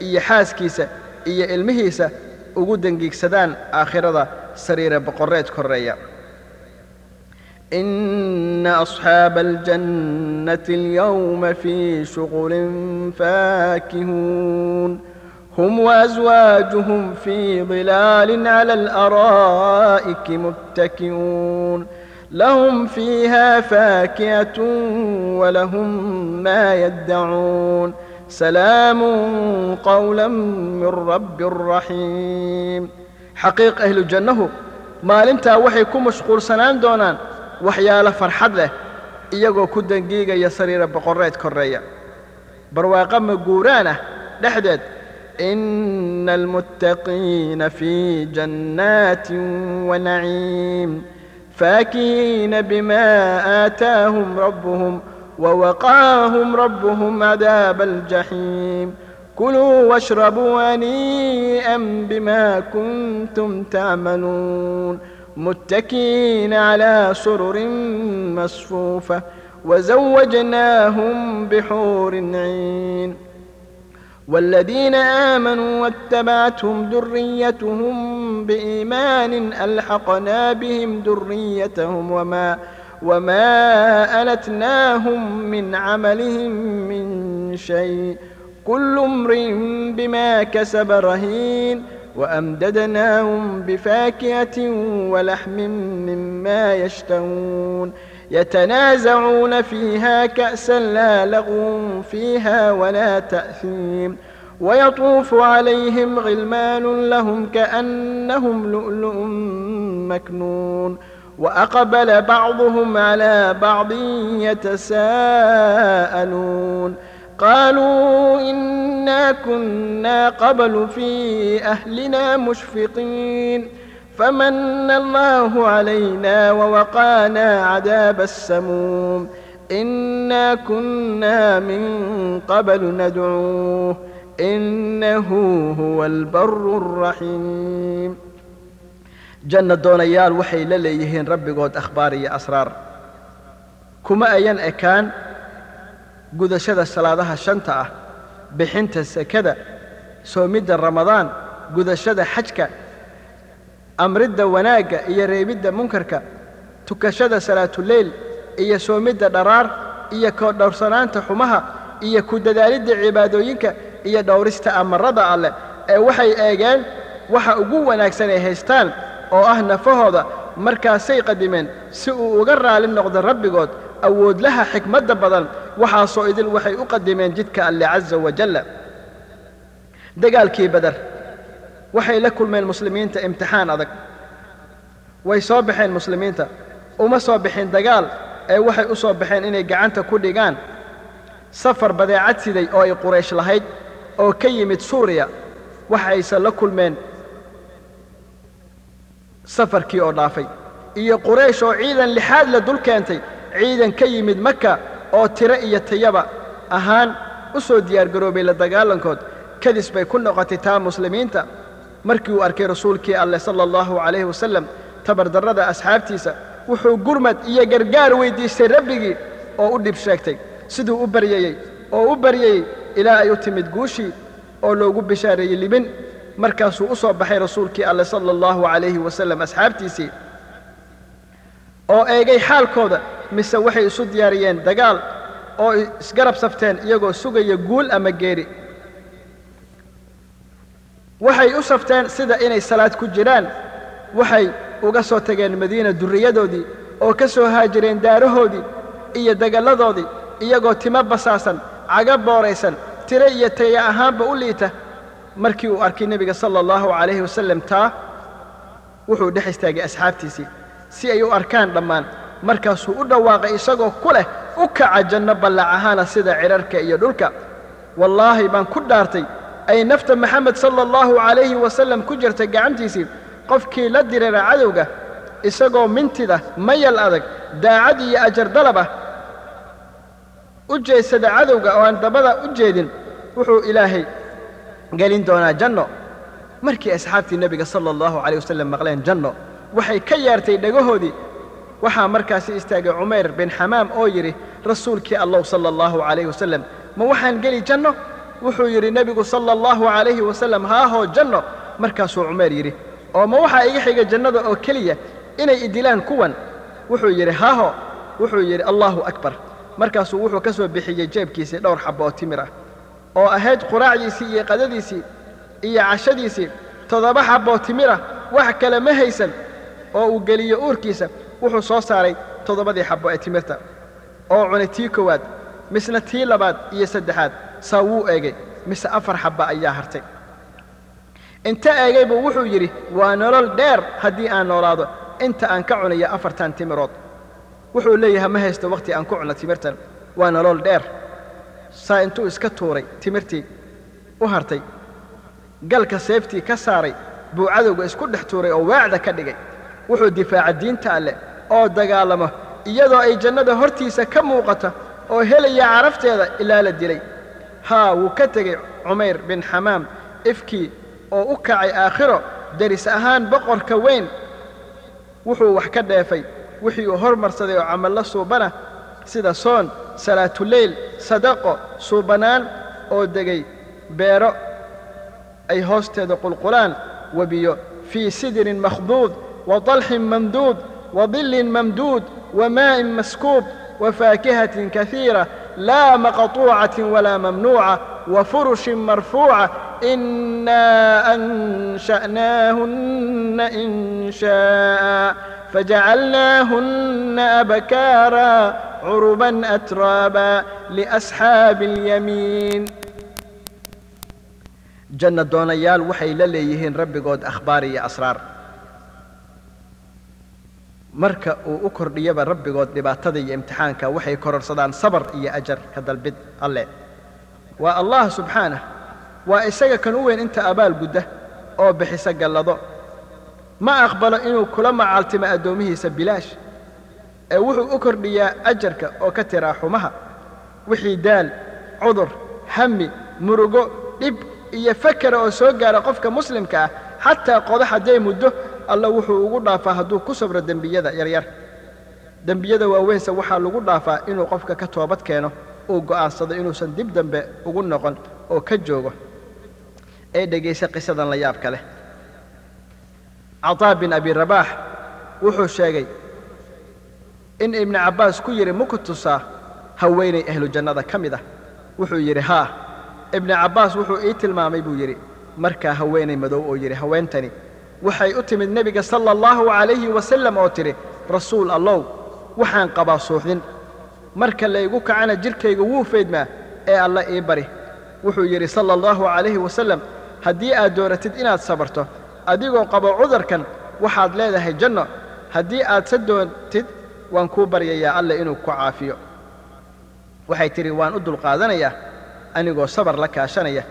iyo xaaskiisa iyo ilmihiisa ugu dangiigsadaan aakhirada sariira boqorreed korreeya إن أصحاب الجنة اليوم في شغل فاكهون هم وأزواجهم في ظلال على الأرائك متكئون لهم فيها فاكهة ولهم ما يدعون سلام qwلا min رab الرaحيim xaqiiq ahlu jannahu maalintaa waxay ku mashquulsanaan doonaan waxyaalo farxad leh iyagoo ku dangiigaya sariira boqoreed koreeya barwaaqo maguuraan ah dhexdeed ina اlmuttaqiina fii jannaati wanaciim faakihiina bima aataahm rabhm ووقاهم ربهم عذاب الجحيم كلوا واشربوا هنيئا بما كنتم تعملون متكئين على سرر مصفوفة وزوجناهم بحور عين والذين آمنوا واتبعتهم ذريتهم بإيمان ألحقنا بهم ذريتهم وما ألحقنا وما ألتناهم من عملهم من شيء كل امرئ بما كسب رهين وأمددناهم بفاكهة ولحم مما يشتهون يتنازعون فيها كأسا لا لغو فيها ولا تأثيم ويطوف عليهم غلمان لهم كأنهم لؤلؤ مكنون وأقبل بعضهم على بعض يتساءلون قالوا إنا كنا قبل في أهلنا مشفقين فمن الله علينا ووقانا عذاب السموم إنا كنا من قبل ندعوه إنه هو البر الرحيم janna doonayaal waxay la leeyihiin rabbigood akhbaar iyo asraar. Kuma ayan ekaan gudashada salaadaha shanta ah bixinta sekada soomidda ramadaan gudashada xajka amridda wanaagga iyo reebidda munkarka tukashada salaatuleyl iyo soomidda dharaar iyo koodhowrsanaanta xumaha iyo ku dadaalidda cibaadooyinka iyo dhowrista amarada alleh ee waxay eegeen waxa ugu wanaagsan ay haystaan oo ah nafahooda markaasay qadimeen si uu uga raali noqdo rabbigood awoodlaha xikmadda badan waxaasoo idil waxay u qadimeen jidka alle caza wajalla dagaalkii badar waxay la kulmeen muslimiinta imtixaan adag. Way soo baxeen muslimiinta uma soo bixin dagaal ee waxay u soo baxeen inay gacanta ku dhigaan. Safar badeecad siday oo ay quraysh lahayd oo ka yimid suuriya waxayse la kulmeen safarkii oo dhaafay. Iyo quraysh oo ciidan lixaad la dul keentay ciidan ka yimid maka oo tiro iyo tayaba ahaan u soo diyaargaroobay la dagaalankood. Kadis bay ku noqotay taa muslimiinta. Markii uu arkay rasuulkii alleh sala allahu calayhi wasallam tabardarrada asxaabtiisa wuxuu gurmad iyo gargaar weyddiistay rabbigii oo u dhib sheegtay. Siduu u baryayey oo u baryayey ilaa ay u timid guushii oo loogu bishaareeyey libin markaasuu u soo baxay rasuulkii alleh sala allahu calayhi wasallam asxaabtiisii oo eegay xaalkooda mise waxay isu diyaariyeen dagaal oo isgarab safteen iyagoo sugaya guul ama geeri. Waxay u safteen sida inay salaad ku jiraan. Waxay uga soo tageen madiina durriyadoodii oo ka soo haajireen daarahoodii iyo dagalladoodii iyagoo timo basaasan caga booraysan tiro iyo taya ahaanba u liita markii uu arkay nebiga sala allahu calayhi wasallam taa wuxuu dhex istaagay asxaabtiisii. Si ay u arkaan dhammaan markaasuu u dhawaaqay isagoo ku leh u kaca janno ballac ahaana sida cidharka iyo dhulka. Wallaahi baan ku dhaartay ay nafta maxamed sala allahu calayhi wasallam ku jirtay gacantiisii qofkii la dirira cadowga isagoo mintida mayal adag daacad iyo ajar dalab ah u jeedsada cadowga oo aan dabada u jeedin wuxuu ilaahay gelin doonaa janno. Markii asxaabtii nebiga sala allahu calayh wasallam maqleen janno waxay ka yaartay dhagahoodii waxaa markaasi istaagay cumayr bin xamaam oo yidhi rasuulkii allow sala allahu calayhi wasallam ma waxaan geli janno? Wuxuu yidhi nebigu sala allahu calayhi wasallam haahoo janno. Markaasuu cumayr yidhi oo ma waxaa iga xiga jannada oo keliya inay idilaan kuwan? Wuxuu yidhi haaho. Wuxuu yidhi allaahu akbar. Markaasuu wuxuu ka soo bixiyey jeebkiisii dhowr xabbo oo timir ah oo ahayd quraacdiisii iyo qadadiisii iyo cashadiisii toddoba xabboo timira wax kale ma haysan oo uu geliyo uurkiisa wuxuu soo saaray toddobadii xabbo ee timirta. Oo cunay tii koowaad misna tii labaad iyo saddexaad saa wuu eegay mise afar xabba ayaa hartay. Inta eegay wuxuu yidhi waa nolol dheer haddii aan noolaado inta aan ka cunayo afartan timirood. Wuxuu leeyahay ma haysto wakhti aan ku cuno timirtan waa nolol dheer saa intuu iska tuuray timirtii u hartay galka seeftii ka saaray buu cadowga isku dhex tuuray oo waacda ka dhigay wuxuu difaaca diinta alleh oo dagaalamo iyadoo ay jannada hortiisa ka muuqato oo helaya carafteeda ilaa la dilay. Haa wuu ka tegey cumayr bin xamaam ifkii oo u kacay aakhiro deris ahaan boqorka weyn. Wuxuu wax ka dheefay wixii uu hormarsaday oo camallo suubana sida soon salaatuleyl sadaqo suubanaan oo degay beero ay hoosteeda qulqulaan webiyo fii sidirin makhduud wa dalxin mamduud wa dillin mamduud wa maa'in maskuub wa faakihatin kahiira laa maqطuucatin walaa mamnuuca wa furushin marfuuca inaa ansha'naahunna inshaa'a fajacalnaahunna abkaara curuban atraaba liasxaabi اlyamiin janna doonayaal waxay la leeyihiin rabbigood akhbaar iyo asraar marka uu u kordhiyaba rabbigood dhibaatada iyo imtixaanka waxay kororsadaan sabar iyo ajar ka dalbid alle waa allah subxaanah waa isaga kan u weyn inta abaal gudda oo bixisa gallado ma aqbalo inuu kula macaaltimo addoomihiisa bilaash ee wuxuu u kordhiyaa ajarka oo ka tiraa xumaha wixii daal cudur hami murugo dhib iyo fakera oo soo gaara qofka muslimka ah xataa qodax hadday muddo alla wuxuu ugu dhaafaa hadduu ku sabro dembiyada yaryar. Dembiyada waaweynse waxaa lagu dhaafaa inuu qofka ka toobad keeno uu go'aansado inuusan dib dambe ugu noqon oo ka joogo. Ee dhegaysa qisadan la yaabka leh cataa bin abi rabaax wuxuu sheegay in ibnu cabbaas ku yidhi muku tusaa haweenay ahlu jannada ka mid ah? Wuxuu yidhi haa. Ibnu cabbaas wuxuu ii tilmaamay buu yidhi markaa haweenay madow oo yidhi haweentani waxay u timid nebiga sala allahu calayhi wasallam oo tidhi rasuul allow waxaan qabaa suuxdin. Marka laygu kacana jidhkayga wuu faydmaa ee alla ii bari wuxuu yidhi sala allahu calayhi wasallam haddii aad dooratid inaad sabarto adigoo qabo cudurkan waxaad leedahay janno. Haddii aad se doontid waan kuu baryayaa alle inuu ku caafiyo. Waxay tidhi waan u dulqaadanayaa anigoo sabar la kaashanaya.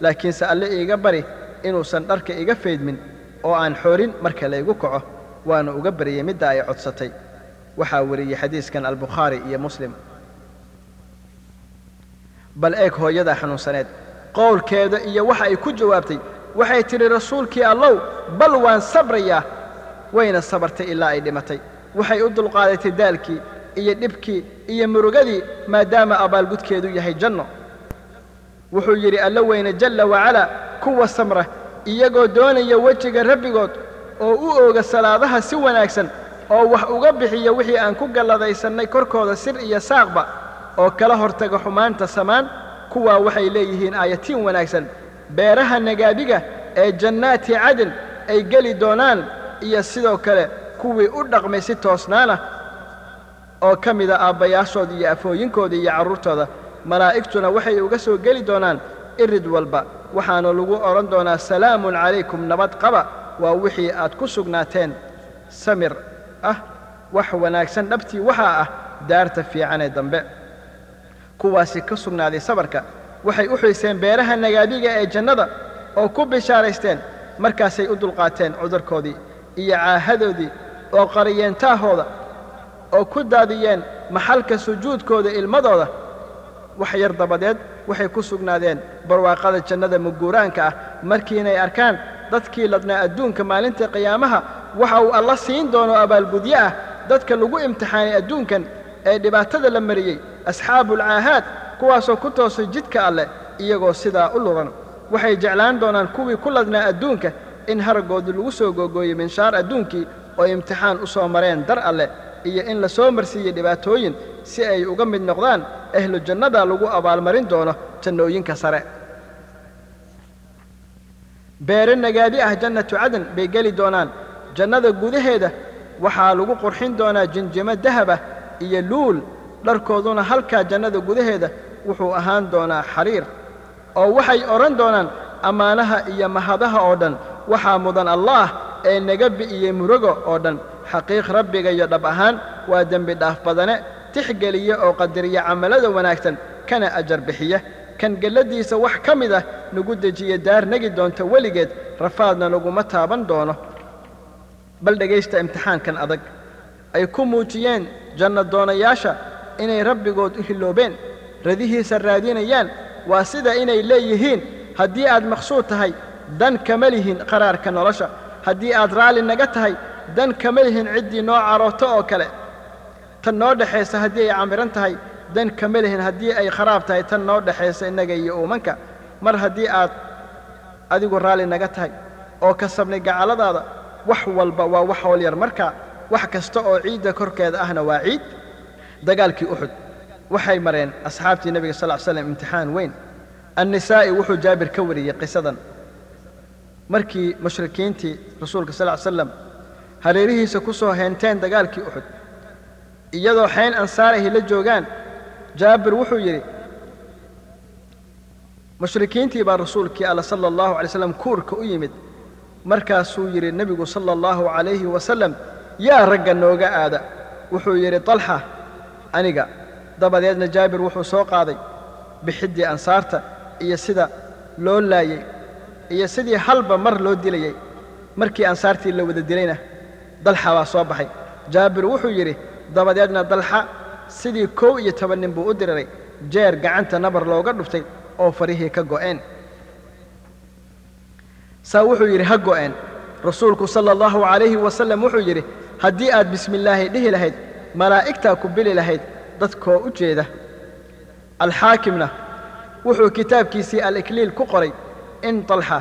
Laakiinse alle iiga bari inuusan dharka iga faydmin oo aan xoorin marka laygu kaco waana uga baryey midda ay codsatay. Waxaa wariyey xadiiskan albukhaari iyo muslim. Bal eeg hooyadaa xanuunsaneed qowlkeeda iyo waxa ay ku jawaabtay waxay tidhi rasuulkii allow bal waan sabrayaa wayna sabartay ilaa ay dhimatay. Waxay u dulqaadatay daalkii iyo dhibkii iyo murugadii maadaama abaalgudkeedu yahay janno. Wuxuu yidhi alla weyne jalla wacalaa kuwa samra iyagoo doonaya wejiga rabbigood oo u ooga salaadaha si wanaagsan oo wax uga bixiya wixii aan ku galladaysannay korkooda sir iyo saaqba oo kala hortaga xumaanta samaan kuwaa waxay leeyihiin aayatiin wanaagsan beeraha nagaabiga ee jannaati cadin ay geli doonaan iyo sidoo kale kuwii u dhaqmay si toosnaana oo ka mida aabbayaashooda iyo afooyinkooda iyo carruurtooda malaa'igtuna waxay uga soo geli doonaan irid walba. Waxaana lagu odhan doonaa salaamun calaykum nabad qaba waa wixii aad ku sugnaateen. Samir ah wax wanaagsan dhabtii waxaa ah daarta fiicanee dambe. Kuwaasi ka sugnaaday sabarka waxay u xiiseen beeraha nagaadiga ee jannada oo ku bishaaraysteen markaasay u dulqaateen cudurkoodii iyo caahadoodii oo qariyeentaahooda oo ku daadiyeen maxalka sujuudkooda ilmadooda. Wax yar dabadeed waxay ku sugnaadeen barwaaqada jannada muguuraanka ah markiinay arkaan dadkii ladnaa adduunka maalinta qiyaamaha waxa uu alla siin doono abaalgudyo ah dadka lagu imtixaanay adduunkan ee dhibaatada la mariyey asxaabuulcaahaad kuwaasoo ku toosay jidka alleh iyagoo sidaa u luran waxay jeclaan doonaan kuwii ku ladnaa adduunka in haraggoodu lagu soo googooyey minshaar adduunkii oo imtixaan u soo mareen dar alleh iyo in la soo marsiiyey dhibaatooyin si ay uga mid noqdaan ahlu jannada lagu abaalmarin doono jannooyinka sare. Beere nagaadi ah jannatu cadan bay geli doonaan. Jannada gudaheeda waxaa lagu qurxin doonaa jinjimo dahaba iyo luul dharkooduna halkaa jannada gudaheeda wuxuu ahaan doonaa xariir oo waxay odhan doonaan ammaanaha iyo mahadaha oo dhan. Waxaa mudan allaah ee naga bi'iyey murugo oo dhan. Xaqiiq rabbiga iyo dhab ahaan waa dembi dhaaf badane tixgeliya oo qadariya camallada wanaagsan kana ajar bixiya. Kan gelladiisa wax ka mid ah nagu dejiya daar negi doonta weligeed rafaadna laguma taaban doono. Bal dhegaysta imtixaankan adag. Ay ku muujiyeen janno doonayaasha inay rabbigood u hilloobeen radihiisa raadinayaan waa sida inay leeyihiin haddii aad maqsuud tahay dan kama lihin qaraarka nolosha. Haddii aad raalli naga tahay dan kama lihin ciddii noo carooto oo kale. Tan noo dhexaysa haddii ay camiran tahay dan kama lihin haddii ay kharaab tahay tan noo dhexaysa innaga iyo uumanka. Mar haddii aad adigu raalli naga tahay oo kasabnay gacaladaada wax walba waa wax howl yar marka wax kasta oo ciidda korkeeda ahna waa ciid. Dagaalkii uxud waxay mareen asxaabtii nebiga sal ly slam imtixaan weyn. Annisaa'i wuxuu jaabir ka wariyey qisadan. Markii mushrikiintii rasuulka sal slam hareerihiisa ku soo heenteen dagaalkii uxud iyadoo xayn ansaar ahi la joogaan jaabir wuxuu yidhi mushrikiintii baa rasuulkii alla sala allahu alay slam kuurka u yimid. Markaasuu yidhi nebigu sala allahu calayhi wasalam yaa ragga nooga aada wuxuu yidhi dalxa aniga dabadeedna jaabir wuxuu soo qaaday bixiddii ansaarta iyo sida loo laayey iyo sidii halba mar loo dilayey markii ansaartii la wada dilayna dalxa baa soo baxay. Jaabir wuxuu yidhi dabadeedna dalxa sidii kow iyo toban nin buu u diriray jeer gacanta nabar looga dhuftay oo farihii ka go'een. Saa wuxuu yidhi ha go'een. Rasuulku sala allahu calayhi wasallam wuxuu yidhi haddii aad bismillaahi dhihi lahayd malaa'igtaa ku bili lahayd dadkoo u jeeda. Alxaakimna wuxuu kitaabkiisii al-ikliil ku qoray in dalxa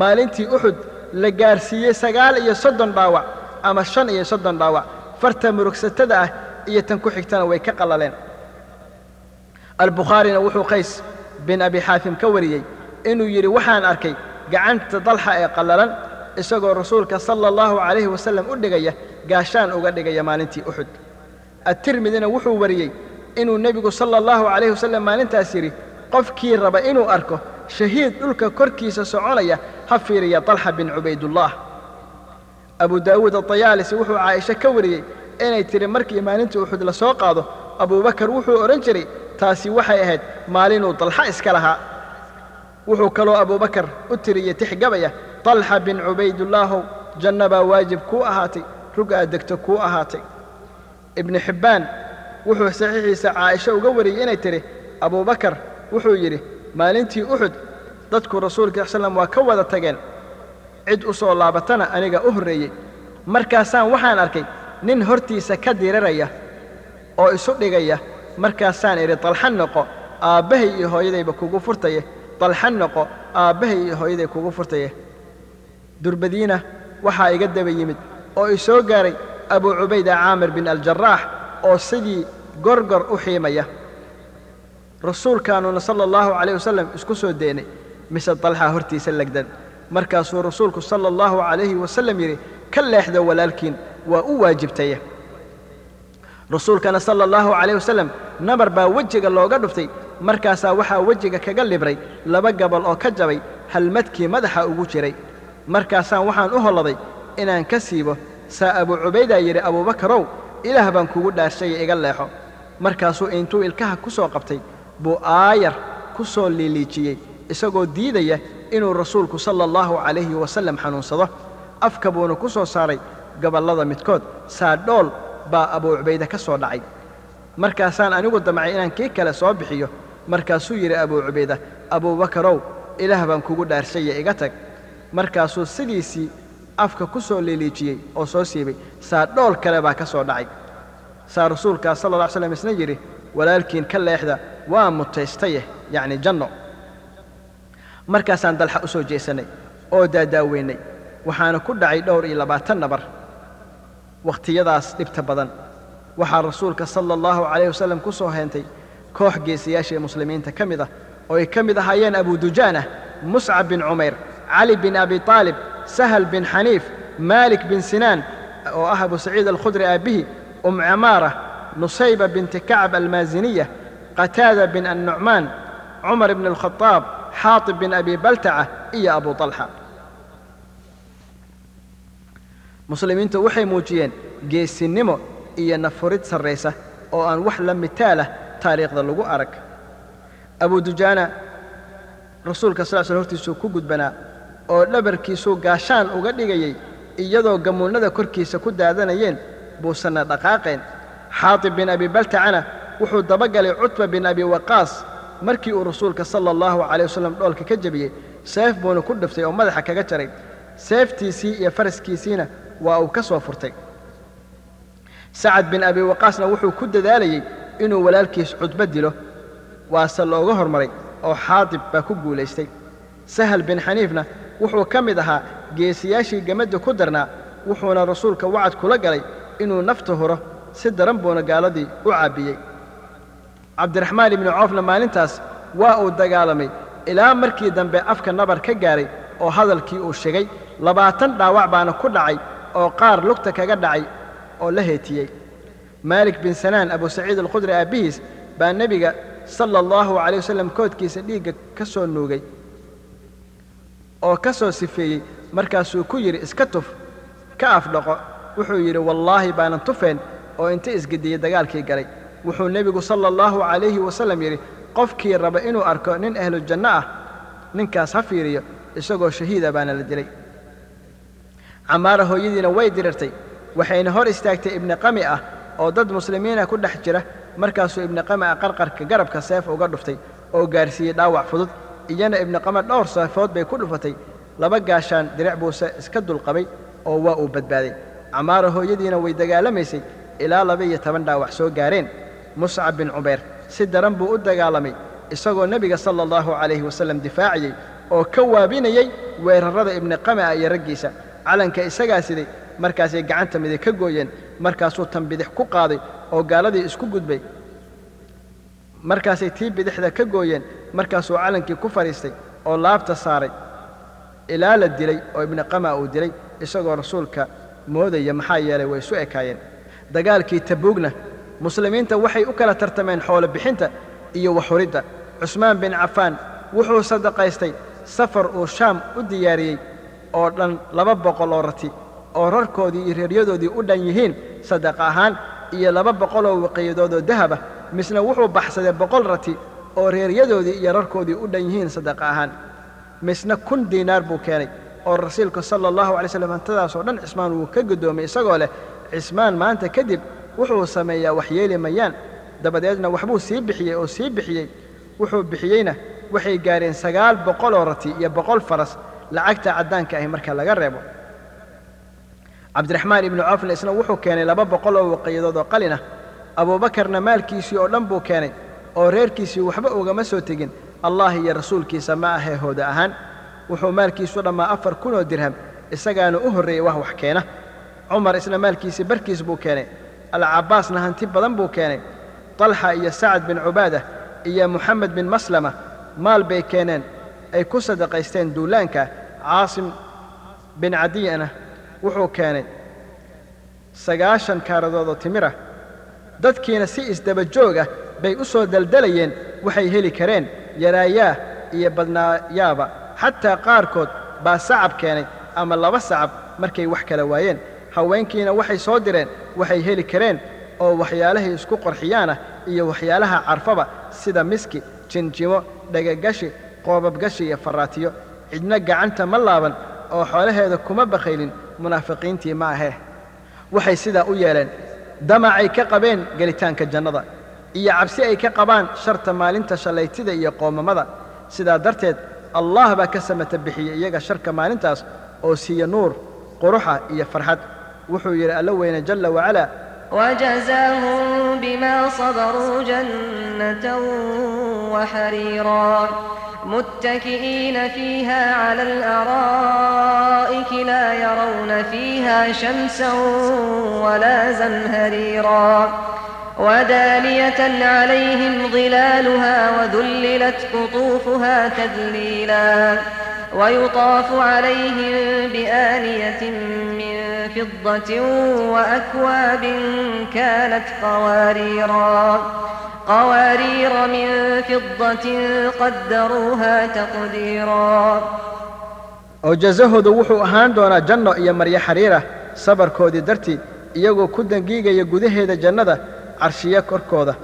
maalintii uxud la gaarsiiyey sagaal iyo soddon dhaawac ama shan iyo soddon dhaawac farta murugsatada ah iyo tan ku xigtana way ka qallaleen. Albukhaarina wuxuu qays bin abi xaatim ka wariyey inuu yidhi waxaan arkay gacanta dalxa ee qallalan isagoo rasuulka sala allahu calayhi wasallam u dhigaya gaashaan uga dhigaya maalintii uxud attirmidina wuxuu wariyey inuu nebigu sala allahu calayhi wasallam maalintaas yidhi qofkii raba inuu arko shahiid dhulka korkiisa soconaya ha fiiriya dalxa bin cubaydullah. Abu daawuud adayaalisi wuxuu caa'isho ka wariyey inay tidhi markii maalintii uxud la soo qaado abuubakar wuxuu odhan jiray taasi waxay ahayd maalinuu dalxa iska lahaa wuxuu kaloo abuubakar u tiriyey tixgabaya dalxa bin cubaydulaahow janna baa waajib kuu ahaatay rug aad degto kuu ahaatay ibnu xibbaan wuxuu saxiixiisa caa'isho uga wariyey inay tidhi abuubakar wuxuu yidhi maalintii uxud dadku rasuulka sal waa ka wada tageen. Cid u soo laabatana aniga u horreeyey. Markaasaan waxaan arkay nin hortiisa ka diriraya oo isu dhigaya. Markaasaan idhi dalxa noqo aabbahay iyo hooyadayba kugu furtaye. Dalxa noqo aabbahay iyo hooyaday kugu furtaye. Durbadiina waxaa iga daba yimid oo i soo gaaray abuu cubayda caamir bin aljaraax oo sidii gorgor u xiimaya. Rasuulkaanuna sala allahu calayh wasallam isku soo deynay mise dalxaa hortiisa legdan markaasuu rasuulku sala allahu calayhi wasallam yidhi ka leexda walaalkiin waa u waajibtaya. Rasuulkana sala allahu calayh wasallam nabar baa wejiga looga dhuftay markaasaa waxaa wejiga kaga libray laba gabal oo ka jabay halmadkii madaxa ugu jiray. Markaasaan waxaan u holladay inaan ka siibo saa abuu cubaydaa yidhi abuubakarow ilaah baan kugu dhaarshaya iga leexo. Markaasuu intuu ilkaha ku soo qabtay buu aayar ku soo liiliijiyey isagoo diidaya inuu rasuulku sala allahu calayhi wasallam xanuunsado. Afka buuna ku soo saaray gobollada midkood saadhool baa abuu cubayde ka soo dhacay. Markaasaan anigu damcay inaan kii kale soo bixiyo. Markaasuu yidhi abuu cubayda abuubakarow ilaah baan kugu dhaarshaya iga tag. Markaasuu sidiisii afka ku soo liiliijiyey oo soo siibay saadhool kale baa ka soo dhacay. Saa rasuulkaas sala alla ly slam isna yidhi walaalkiin ka leexda waa mutaystaye yacni janno. Markaasaan dalxa u soo jeesannay oo daadaaweynay waxaana ku dhacay dhowr iyo labaatan nabar. Wakhtiyadaas dhibta badan. Waxaa rasuulka sala allahu calayh wasallam ku soo heentay koox geesayaashii muslimiinta ka mid ah oo ay ka mid ahaayeen abu dujaana muscab bin cumayr cali bin abi aalib sahal bin xaniif maalik bin sinaan oo ah abu saciid alkhudri aabbihi um camaara nusayba binti kacab almaasiniya qataada bin annucmaan cumar bn alkhadaab xaatib bin abi baltaca iyo abu talxa muslimiintu waxay muujiyeen geesinnimo iyo nafurid sarraysa oo aan wax la mitaalah taariikhda lagu arag. Abu dujaana rasuulka sal sl hortiisuu ku gudbanaa oo dhabarkiisuu gaashaan uga dhigayey iyadoo gamuunnada korkiisa ku daadanayeen buusanna dhaqaaqeen. Xaatib bin abi baltacana wuxuu dabagalay cutba bin abi waqaas markii uu rasuulka sala allahu calay wasallam dhoolka ka jebiyey seef buuna ku dhiftay oo madaxa kaga jaray. Seeftiisii iyo faraskiisiina waa uu ka soo furtay. Sacad bin abi waqaasna wuxuu ku dadaalayey inuu walaalkiis cudbo dilo. Waase looga hormaray oo xaadib baa ku guulaystay. Sahal bin xaniifna wuxuu ka mid ahaa geesiyaashii gemadda ku darnaa wuxuuna rasuulka wacad kula galay inuu nafta huro si daran buuna gaaladii u caabiyey. Cabdiraxmaan ibnu coofna maalintaas waa uu dagaalamay ilaa markii dambe afka nabar ka gaaray oo hadalkii uu shegay labaatan dhaawac baana ku dhacay oo qaar lugta kaga dhacay oo la heetiyey. Maalik bin sanaan abu saciid alkhudri aabbihiis baa nebiga sala allahu calayh wasallam koodkiisa dhiigga ka soo nuugay oo ka soo sifeeyey markaasuu ku yidhi iska tuf ka afdhaqo. Wuxuu yidhi wallaahi baanan tufeen oo inta isgediyey dagaalkii galay. Wuxuu nebigu sala allahu calayhi wasallam yidhi qofkii raba inuu arko nin ahlu janno ah ninkaas ha fiiriyo isagoo shahiida baana la dilay. Camaara hooyadiina way dirirtay waxayna hor istaagtay ibni qami ah oo dad muslimiina ku dhex jira markaasuu ibni qami ah qarqarka garabka seef uga dhuftay oo gaarsiiyey dhaawac fudud iyana ibni qame dhowr seefood bay ku dhufatay. Laba gaashaan diric buuse iska dulqabay oo waa uu badbaaday. Camaara hooyadiina way dagaalamaysay ilaa laba-iyo toban dhaawac soo gaareen. Muscab bin cubayr si daran buu u dagaalamay isagoo nebiga sala allahu calayhi wasallam difaaciyey oo ka waabinayey weerarrada ibni qami'a iyo raggiisa. Calanka isagaa siday markaasay gacanta midig ka gooyeen markaasuu tan bidix ku qaaday oo gaaladii isku gudbay. Markaasay tii bidixda ka gooyeen markaasuu calankii ku fadhiistay oo laabta saaray ilaa la dilay oo ibni qama uu dilay isagoo rasuulka moodaya maxaa yeelay way isu ekaayeen. Dagaalkii tabuugna muslimiinta waxay u kala tartameen xoolo bixinta iyo waxhuridda cusmaan bin cafaan wuxuu sadaqaystay safar uu shaam u diyaariyey oo dhan laba boqol oo rati oo rarkoodii iyo reeryadoodii u dhan yihiin sadaqa ahaan iyo laba boqoloo waqiyadoodoo dahaba misna wuxuu baxsaday boqol rati oo reeryadoodii iyo rarkoodii u dhan yihiin sadaqa ahaan. Misna kun diinaar buu keenay oo rasuulka sala allahu alay slam hantadaasoo dhan cismaan wuu ka guddoomay isagoo leh cismaan maanta kadib wuxuu sameeyaa waxyeeli mayaan. Dabadeedna waxbuu sii bixiyey oo sii bixiyey. Wuxuu bixiyeyna waxay gaareen sagaal boqoloo rati iyo boqol faras. Lacagta caddaanka ahi marka laga reebo. Cabdiraxmaan ibnu cawfna isna wuxuu keenay laba boqol oo waqiyadood oo qalin ah abuubakarna maalkiisii oo dhan buu keenay oo reerkiisii waxba ugama soo tegin allah iyo rasuulkiisa ma ahee hooda ahaan. Wuxuu maalkiisu dhammaa afar kunoo dirham isagaana u horreeyey wax wax keena. Cumar isna maalkiisii barkiis buu keenay alcabbaasna hanti badan buu keenay. Talxa iyo sacad bin cubaada iyo moxamed bin maslama maal bay keeneen ay ku sadaqaysteen duulaanka caasim bin cadiyana wuxuu keenay. Sagaashan kaaradood oo timira dadkiina si isdaba joog ah bay u soo daldalayeen waxay heli kareen yaraayaa iyo badnaayaaba. Xataa qaarkood baa sacab keenay ama laba sacab markay wax kala waayeen. Haweenkiina waxay soo direen waxay heli kareen oo waxyaalahay isku qorxiyaanah iyo waxyaalaha carfaba sida miski jinjimo dhegagashi qoobabgashi iyo farraatiyo cidna gacanta ma laaban oo xoolaheeda kuma bakhaylin munaafiqiintii ma ahee. Waxay sidaa u yeeleen damacay ka qabeen gelitaanka jannada iyo cabsi ay ka qabaan sharta maalinta shallaytida iyo qoomamada sidaa darteed allah baa ka samata bixiyey iyaga sharka maalintaas oo siiya nuur quruxa iyo farxad wuxuu yidhi alla weyne jalla wacalaa وجزاهم بما صبروا جنة وحريرا متكئين فيها على الأرائك لا يرون فيها شمسا ولا زمهريرا ودانية عليهم ظلالها وذللت قطوفها تذليلا ويطاف عليهم بآنية من فضة وأكواب كانت قواريرا قوارير من فضة قدروها تقديرا oo jasahoodu wuxuu ahaan doonaa janno iyo maryo xariirah sabarkoodii dartii iyagoo ku dangiigaya gudaheeda jannada carshiyo korkooda.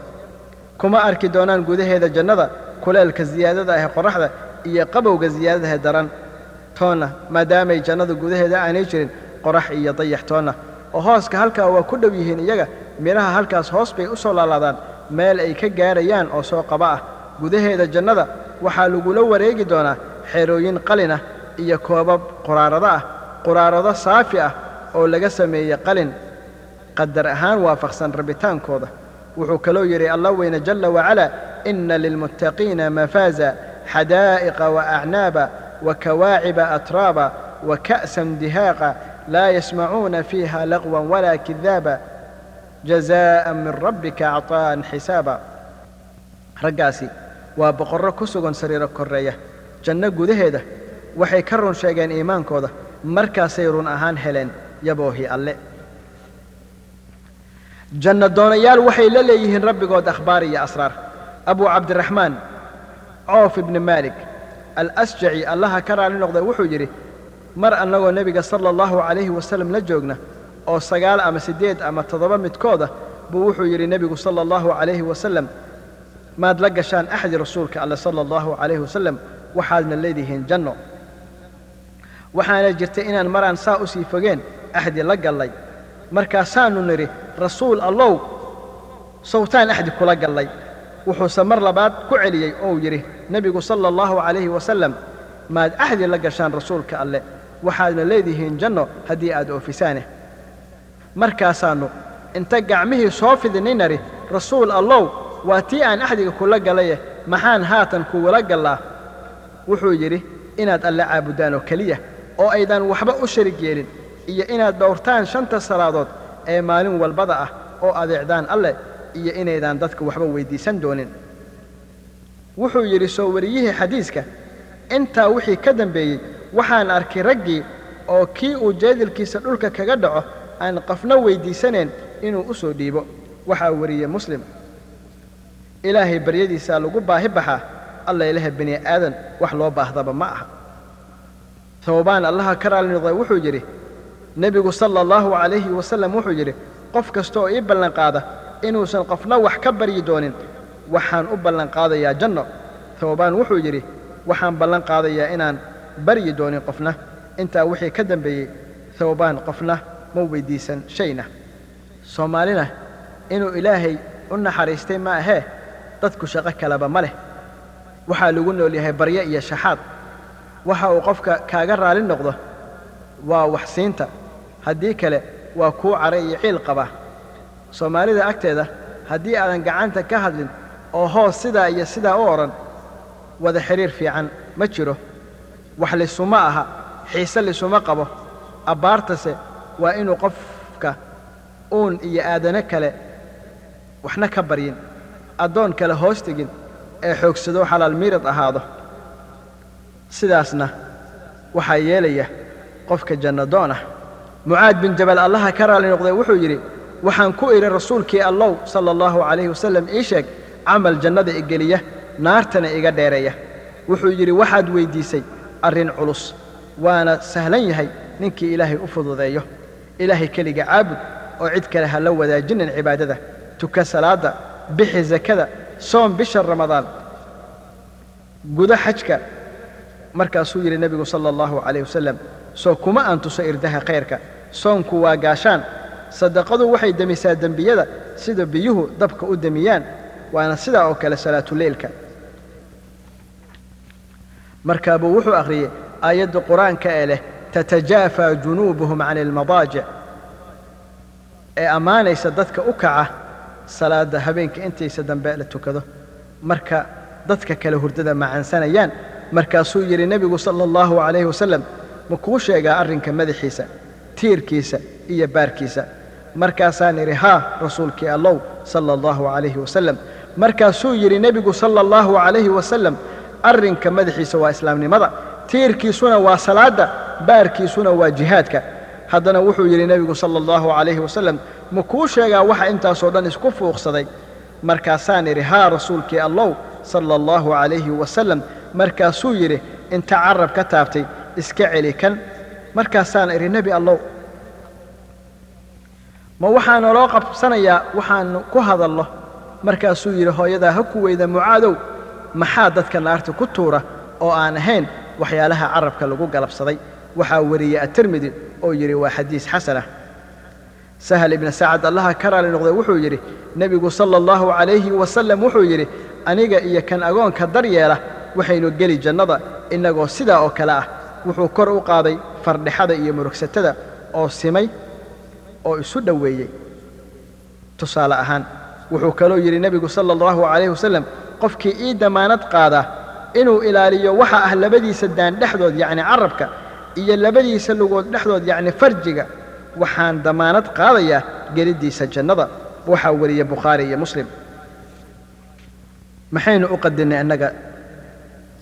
Kuma arki doonaan gudaheeda jannada kuleelka siyaadada ah ee qorraxda iyo qabowga siyaadadahe daran. Toonna maadaamay jannada gudaheeda aanay jirin qorax iyo dayax toonna. Oo hooska halkaa waa ku dhow yihiin iyaga midhaha halkaas hoos bay u soo laalaadaan. Meel ay ka gaarayaan oo soo qaba ah. Gudaheeda jannada waxaa lagula wareegi doonaa xerooyin qalin ah iyo koobab quraarado ah. Quraarado saafi ah oo laga sameeyey qalin qadar ahaan waafaqsan rabitaankooda. Wuxuu kaloo yidhi allah weyne jalla wacalaa inna lilmuttaqiina mafaaza xadaa'iqa waacnaaba wakawaaciba atraaba waka'san dihaaqa laa yasmacuuna fiiha laqwan walaa kidaaba jazaa'an min rabbika acطaa'an xisaaba. Raggaasi waa boqorro ku sugan sariiro korreeya. Janno gudaheeda waxay ka run sheegeen iimaankooda. Markaasay run ahaan heleen yaboohii alle janno doonayaal waxay la leeyihiin rabbigood akhbaar iyo asraar. Abuu cabdiraxmaan coof ibni maalik alasjaci allaha ka raali noqday wuxuu yidhi mar annagoo nebiga sala allahu calayhi wasallam la joogna oo sagaal ama siddeed ama toddoba midkooda buu wuxuu yidhi nebigu sala allahu calayhi wasallam maad la gashaan axdi rasuulka alle sala allahu calayhi wasallam waxaadna leedihiin janno. Waxaana jirta inaan maraan saa u sii fogeen axdi la gallay markaasaannu nidhi rasuul allow sawtaan axdi kula gallay. Wuxuuse mar labaad ku celiyey ou yidhi nebigu sala allahu calayhi wasallam maad axdi la gashaan rasuulka alle. Waxaadna leedihiin janno haddii aad oofisaane. Markaasaannu inta gacmihii soo fidinay nari rasuul allow waa tii aan axdiga kula galaye maxaan haatan kuwula gallaa. Wuxuu yidhi inaad alle caabudaan oo keliya oo aydan waxba u sharig yeelin iyo inaad dhowrtaan shanta salaadood ee maalin walbada ah oo adeecdaan alleh iyo inaydaan dadka waxba weyddiisan doonin. Wuxuu yidhi soo wariyihii xadiiska intaa wixii ka dambeeyey waxaan arkay raggii oo kii uu jeedilkiisa dhulka kaga dhaco aan qafna weyddiisanayn inuu u soo dhiibo. Waxaa wariyey muslim. Ilaahay baryadiisaa lagu baahi baxaa alla ilaha bini aadan wax loo baahdaba ma aha. Towbaan allaha ka raali noqday wuxuu yidhi nebigu sala allahu calayhi wasallam wuxuu yidhi qof kasta oo ii ballanqaada inuusan qofna wax ka baryi doonin waxaan u ballanqaadayaa janno. Towbaan wuxuu yidhi waxaan ballan qaadayaa inaan baryi doonin qofna intaa wixii ka dambeeyey towbaan qofna ma weyddiisan shayna. Soomaalina inuu ilaahay u naxariistay ma ahee? Dadku shaqo kaleba ma leh. Waxaa lagu nool yahay baryo iyo shaxaad waxa uu qofka kaaga raali noqdo waa wax siinta haddii kale waa kuu cara iyo ciil qabaa soomaalida agteeda haddii aadan gacanta ka hadlin oo hoos sidaa iyo sidaa u odhan wada xidhiir fiican ma jiro. Wax lisuma aha xiise lisuma qabo. Abbaartase waa inuu qofka uun iyo aadano kale waxna ka baryin. Addoon kale hoos tegin ee xoogsado xalaal miirad ahaado. Sidaasna waxaa yeelaya qofka jannadoon ah mucaad bin jabal allaha ka raali noqday wuxuu yidhi waxaan ku idhi rasuulkii allow sala allahu calayhi wasallam ii sheeg camal jannada igeliya naartana iga dheereeya. Wuxuu yidhi waxaad weyddiisay arrin culus waana sahlan yahay ninkii ilaahay u fududeeyo. Ilaahay keliga caabud oo cid kale ha la wadaajinin cibaadada tuka salaadda bixi sakada soom bisha ramadaan. Gudo xajka markaasuu yidhi nebigu sala allahu calayh wasalam soo kuma aan tuso irdaha khayrka soonku waa gaashaan. Sadaqadu waxay demisaa dembiyada sida biyuhu dabka u demiyaan waana sidaa oo kale salaatuleylka. Markaabuu wuxuu akhriyey aayadda qur'aanka ee leh tatajaafaa junuubuhum can ilmadaajic ee ammaanaysa dadka u kaca salaadda habeenka intaysa dambe la tukado. Marka dadka kale hurdada macansanayaan markaasuu yidhi nebigu sala allahu calayhi wasalam ma kuu sheegaa arrinka madaxiisa tiirkiisa iyo baarkiisa. Markaasaan idhi haa rasuulkii allow sala allahu calayhi wasalam markaasuu yidhi nebigu sala allahu calayhi wasalam arrinka madaxiisa waa islaamnimada tiirkiisuna waa salaadda baarkiisuna waa jihaadka. Haddana wuxuu yidhi nebigu sala allahu calayhi wasalam ma kuu sheegaa waxa intaasoo dhan isku fuuqsaday? Markaasaan idhi haa rasuulkii allow sala allahu calayhi wasalam markaasuu yidhi inta carab ka taabtay iska celi kan markaasaan idhi nebi allow ma waxaa naloo qabsanayaa waxaannu ku hadalno. Markaasuu yidhi hooyadaa ha ku weyda mucaadow maxaa dadka naarta ku tuura oo aan ahayn waxyaalaha carabka lagu galabsaday? Waxaa wariyey atirmidi oo yidhi waa xadiis xasanah sahal ibna sacad allaha ka raali noqday wuxuu yidhi nebigu sala allahu calayhi wasalam wuxuu yidhi aniga iyo kan agoonka daryeela waxaynu geli jannada innagoo sidaa oo kale ah wuxuu kor u qaaday fardhexada iyo murugsatada oo simay oo isu dhoweeyey. Tusaale ahaan wuxuu kaloo yidhi nebigu sala allahu calayhi wasalam qofkii ii damaanad qaadaa inuu ilaaliyo waxa ah labadiisa daan dhexdood yacni carabka iyo labadiisa lugood dhexdood yacni farjiga waxaan damaanad qaadayaa geliddiisa jannada. Waxaa weriye bukhaari iyo muslim. Maxaynu u qadinnay annaga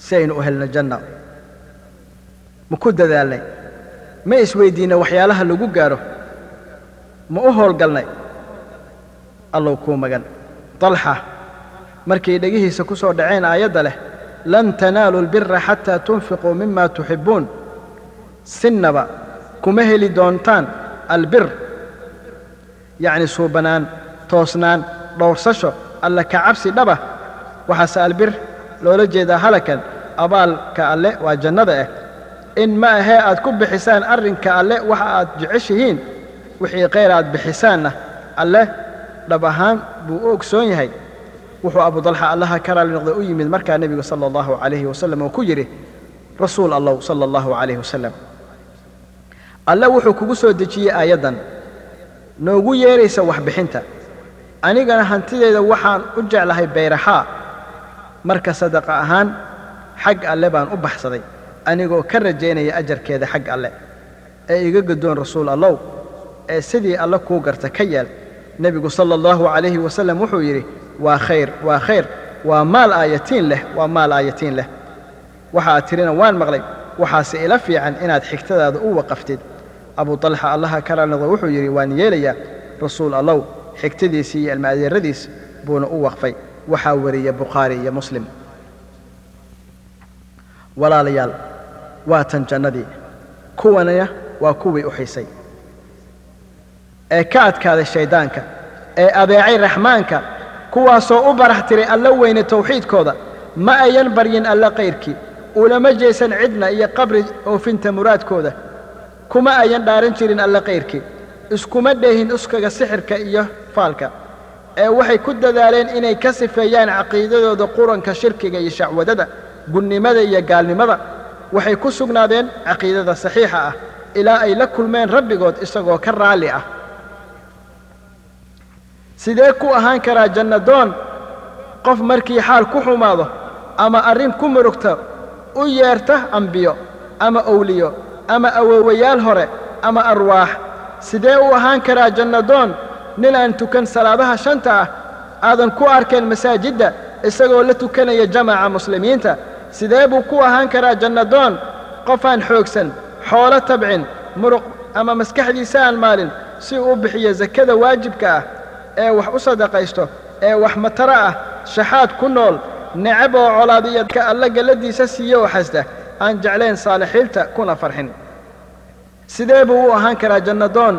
si aynu u helno janna? Ma ku dadaalnay ma isweyddiinna waxyaalaha lagu gaadho? Ma u howlgalnay? Allow kuu magan. Dalxa markay dhegihiisa ku soo dhaceen aayadda leh lan tanaaluu albira xataa tunfiquu mima tuxibbuun. Sinnaba kuma heli doontaan albir. Yacni suubanaan toosnaan dhowrsasho alla ka cabsi dhaba. Waxaase albir loola jeedaa halakan abaalka alle waa jannada ah in ma ahee aad ku bixisaan arrinka alle waxa aad jeceshihiin wixii khayr aad bixisaanna alle dhab ahaan buu u ogsoon yahay. Wuxuu abudalxa allaha ka raali noqday u yimid markaa nebigu sala allahu calayhi wasalam oo ku yidhi rasuul allow sala allahu calayhi wasalam alle wuxuu kugu soo dejiyey aayaddan noogu yeeraysa waxbixinta. Anigana hantideeda waxaan u jeclahay bayraxaa. Marka sadaqa ahaan xag alle baan u baxsaday anigoo ka rajaynaya ajarkeeda xag alle ee iga guddoon rasuul allow ee sidii alle kuu garta ka yeel nebigu sala allahu calayhi wasalam wuxuu yidhi waa khayr waa khayr waa maal aayatiin leh waa maal aayatiin leh. Waxa aad tirina waan maqlay waxaase ila fiican inaad xigtadaada u waqaftid. Abu talxa allaha ka raalnoqda wuxuu yidhi waan yeelayaa rasuul allow xigtadiisii iyo almaadeeradiis buuna u waqfay. Waxaa wariya bukhaari iyo muslim. Walaalayaal waa tan jannadii. Kuwanaya waa kuwii u xiisay. Ee ka adkaaday shayddaanka ee adeecay raxmaanka kuwaasoo u barax tiray alla weyne tawxiidkooda ma ayan baryin alla kayrkii ulama jeesan cidna iyo qabri oofinta muraadkooda kuma ayan dhaaran jirin alla kayrkii iskuma dheehin uskaga sixirka iyo faalka ee waxay ku dadaaleen inay ka sifeeyaan caqiidadooda quranka shirkiga iyo shacwadada gunnimada iyo gaalnimada waxay ku sugnaadeen caqiidada saxiixa ah ilaa ay la kulmeen rabbigood isagoo ka raalli ah. Sidee ku ahaan karaa jannadoon? Qof markii xaal ku xumaado ama arrin ku murugta u yeerta ambiyo ama owliyo ama awoowayaal hore ama arwaax. Sidee u ahaan karaa jannadoon? Nin aan tukan salaadaha shanta ah aadan ku arkeen masaajidda isagoo la tukanaya jamaca muslimiinta sidee buu ku ahaan karaa jannadoon? Qofaan xoogsan xoolo tabcin muruq ama maskaxdiisa aan maalin si uu bixiyo sakada waajibka ah ee wax u sadaqaysto ee wax mataro ah shaxaad ku nool necab oo colaadiya ka alla galladiisa siiyo oo xasda aan jeclayn saalixiinta kuna farxin. Sidee buu u ahaan karaa jannadoon?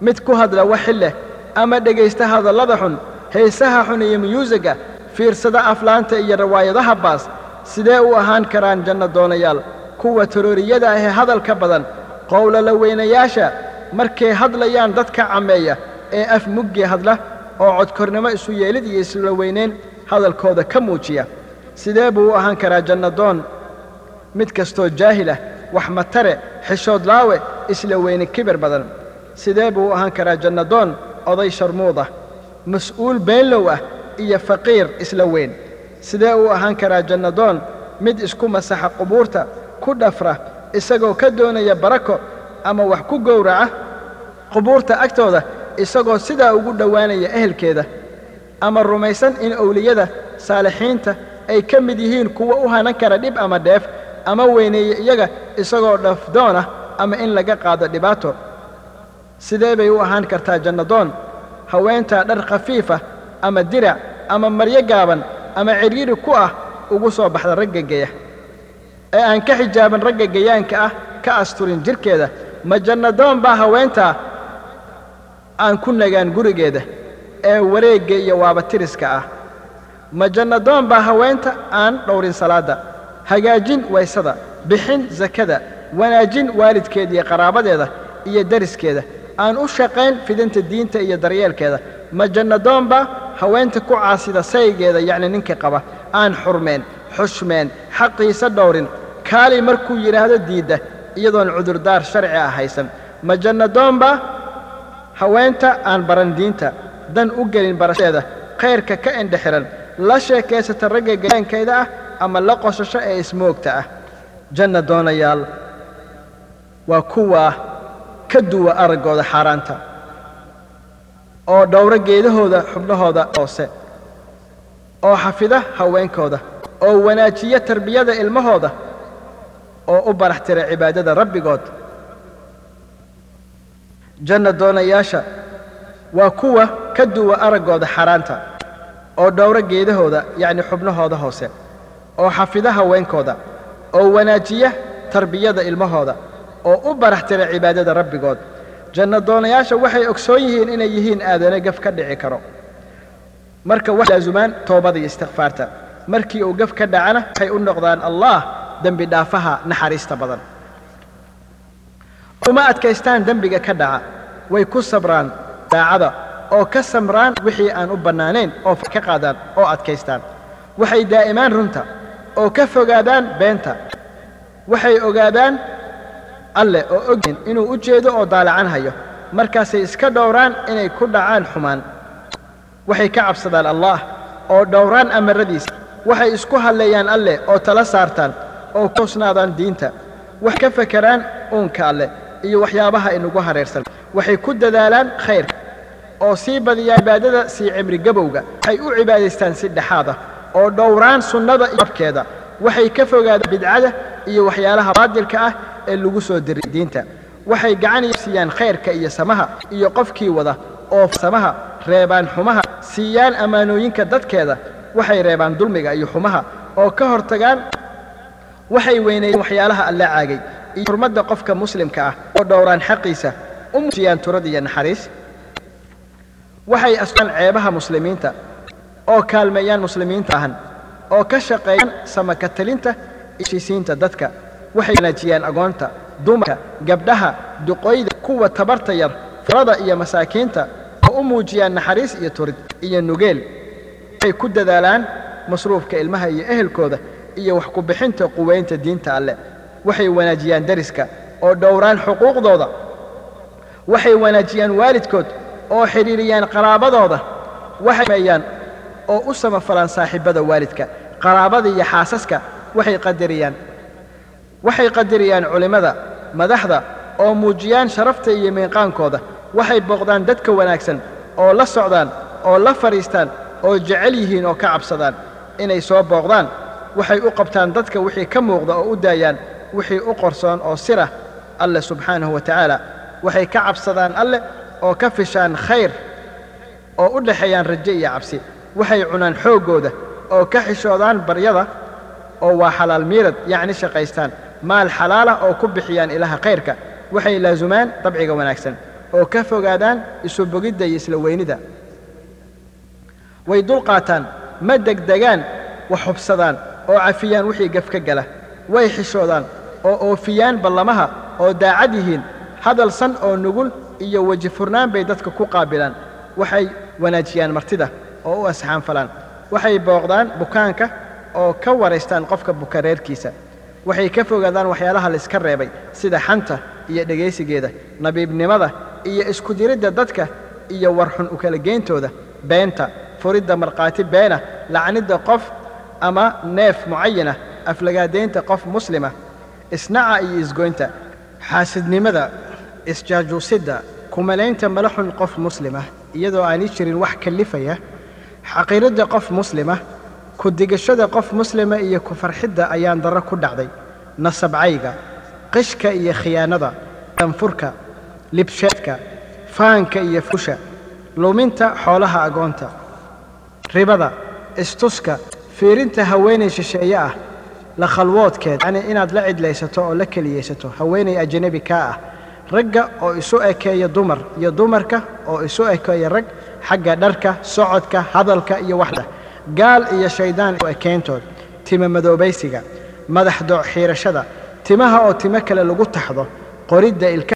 Mid ku hadla waxi leh ama dhegaysta hadallada xun heesaha xun iyo muyuusiga fiirsada aflaanta iyo rawaayadaha baas sidee u ahaan karaan janno doonayaal? Kuwa tarooriyada ahee hadalka badan qowlala weynayaasha markay hadlayaan dadka cammeeya ee af muggii hadla oo codkornimo isu yeelid iyo isla weynayn hadalkooda ka muujiya. Sidee buu u ahaan karaa jannadoon mid kastoo jaahil ah wax matare xishood laawe isla weyne kibir badan. Sidee buu u ahaan karaa jannadoon oday sharmuud ah. Mas'uul beenlow ah iyo faqiir isla weyn sidee uu ahaan karaa jannadoon? Mid isku masaxa qubuurta ku dhafra isagoo ka doonaya barako ama wax ku gowraca? Qubuurta agtooda isagoo sidaa ugu dhowaanaya ehelkeeda. Ama rumaysan in owliyada saalixiinta ay ka mid yihiin kuwa u hanan kara dhib ama dheef ama weyneeya iyaga isagoo dhafdoon ah ama in laga qaado dhibaato. Sidee bay u ahaan kartaa jannadoon? Haweentaa dhar khafiif ah ama dirac ama maryo gaaban ama cidhiidhi ku ah ugu soo baxda ragga geya ee aan ka xijaaban ragga gayaanka ah ka asturin jidhkeeda ma jannadoon baa haweentaa aan ku nagaan gurigeeda ee wareegga iyo waabatiriska ah. Ma jannadoon baa haweenta aan dhowrin salaadda. Hagaajin waysada bixin sakada wanaajin waalidkeeda iyo qaraabadeeda iyo dariskeeda aan u shaqayn fidinta diinta iyo daryeelkeeda. Ma jannadoon baa haweenta ku caasida saygeeda yacni ninka qaba aan xurmeen xushmeen xaqiisa dhowrin kaali markuu yidhaahdo diidda iyadoon cudurdaar sharci ah haysan. Ma jannadoon baa haweenta aan baran diinta dan u gelin barashadeeda khayrka ka indhexiran la sheekaysata ragga gayaankeeda ah ama la qosasho ee ismoogta ah. Janna doonayaal waa kuwaa ka duwa araggooda xaaraanta oo dhowro geedahooda xubnahooda hoose oo xafida haweenkooda oo wanaajiya tarbiyada ilmahooda oo u barax tira cibaadada rabbigood. Janna doonayaasha waa kuwa ka duwa araggooda xaaraanta oo dhowro geedahooda yacni xubnahooda hoose oo xafida haweenkooda oo wanaajiya tarbiyada ilmahooda oo u barax tira cibaadada rabbigood janna doonayaasha waxay ogsoon yihiin inay yihiin aadane gaf ka dhici karo. Marka waxay laazumaan toobada iyo istikfaarta markii uu gaf ka dhacana waxay u noqdaan allah dembi dhaafaha naxariista badan. Uma adkaystaan dembiga ka dhaca. Way ku sabraan daacada. Oo ka samraan wixii aan u bannaanayn oo ka qaadaan oo adkaystaan. Waxay daa'imaan runta. Oo ka fogaadaan beenta. Waxay ogaadaan alleh oo ogyihiin inuu u jeedo oo daalacan hayo. Markaasay iska dhowraan inay ku dhacaan xumaan. Waxay ka cabsadaan allaah oo dhowraan amaradiisa. Waxay isku halleeyaan alleh oo tala saartaan oo ku husnaadaan diinta. Waxay ka fakeraan uunka alleh iyo waxyaabaha inugu hareersan. Waxay ku dadaalaan khayrka oo sii badiyaan cibaadada sii cimri gabowga. Waxay u cibaadaystaan si dhexaad ah oo dhowraan sunnada iyo abkeeda waxay ka fogaadaan bidcada iyo waxyaalaha baadilka ah ee lagu soo diray diinta. Waxay gacan siiyaan khayrka iyo samaha iyo qofkii wada oo samaha reebaan xumaha siiyaan ammaanooyinka dadkeeda. Waxay reebaan dulmiga iyo xumaha oo ka hortagaan waxay weyneeyeen waxyaalaha alla caagay iyo xurmadda qofka muslimka ah oo dhowraan xaqiisa u muujiyaan turad iyo naxariis. Waxay astaan ceebaha muslimiinta oo kaalmeeyaan muslimiinta ahan oo ka shaqeeyaan samaka talinta iyo heshiisiinta dadka waxay wanaajiyaan agoonta dumarka gabdhaha duqoyda kuwa tabarta yar farada iyo masaakiinta oo u muujiyaan naxariis iyo turid iyo nugeel. Waxay ku dadaalaan masruufka ilmaha iyo ehelkooda iyo wax ku bixinta quwaynta diinta alleh waxay wanaajiyaan dariska oo dhowraan xuquuqdooda. Waxay wanaajiyaan waalidkood oo xidhiiriyaan qaraabadooda. Waxay meeyaan oo u samafalaan saaxiibbada waalidka qaraabada iyo xaasaska. Waxay qadariyaan waxay qadariyaan culimmada madaxda oo muujiyaan sharafta iyo miiqaankooda waxay booqdaan dadka wanaagsan oo la socdaan oo la fadhiistaan oo jecel yihiin oo ka cabsadaan. Inay soo booqdaan waxay u qabtaan dadka wixii ka muuqda oo u daayaan wixii u qorsoon oo sirah alleh subxaanahu wa tacaala waxay ka cabsadaan alleh oo ka fishaan khayr oo u dhexeeyaan rajo iyo cabsi. Waxay cunaan xooggooda oo ka xishoodaan baryada oo waa xalaal miirad yacni shaqaystaan maal xalaala oo ku bixiyaan ilaha khayrka waxay laasumaan dabciga wanaagsan oo ka fogaadaan isu bogidda iyo isla weynida. Way dulqaataan ma degdegaan wax hubsadaan oo cafiyaan wixii gaf ka gala. Way xishoodaan oo oofiyaan ballamaha oo daacad yihiin hadal san oo nugul iyo weji furnaan bay dadka ku qaabilaan. Waxay wanaajiyaan martida oo u asxaanfalaan. Waxay booqdaan bukaanka oo ka waraystaan qofka bukareerkiisa waxay ka fogaadaan waxyaalaha layska reebay sida xanta iyo dhegaysigeeda nabiibnimada iyo isku diridda dadka iyo warxun u kala geyntooda beenta furidda markhaati beena lacnidda qof ama neef mucayana aflagaadaynta qof muslima isnaca iyo isgoynta xaasidnimada isjaajuusidda kumalaynta malaxun qof muslimah iyadoo aanay jirin wax kallifaya xaqiiridda qof muslima ku digashada qof muslima iyo ku farxidda ayaan darro ku dhacday. Nasabcayga qishka iyo khiyaanada tanfurka libsheedka faanka iyo fusha luminta xoolaha agoonta ribada istuska fiirinta haweenay shisheeye ah la khalwoodkeed yacni inaad la cidlaysato oo la keliyaysato haweenay ajanabi kaa ah ragga oo isu ekeeya dumar iyo dumarka oo isu ekeeya rag xagga dharka socodka hadalka iyo waxda gaal iyo shayddaan u ekeyntood tima madoobaysiga madax dooc xiirashada timaha oo timo kale lagu taxdo qoridda ilka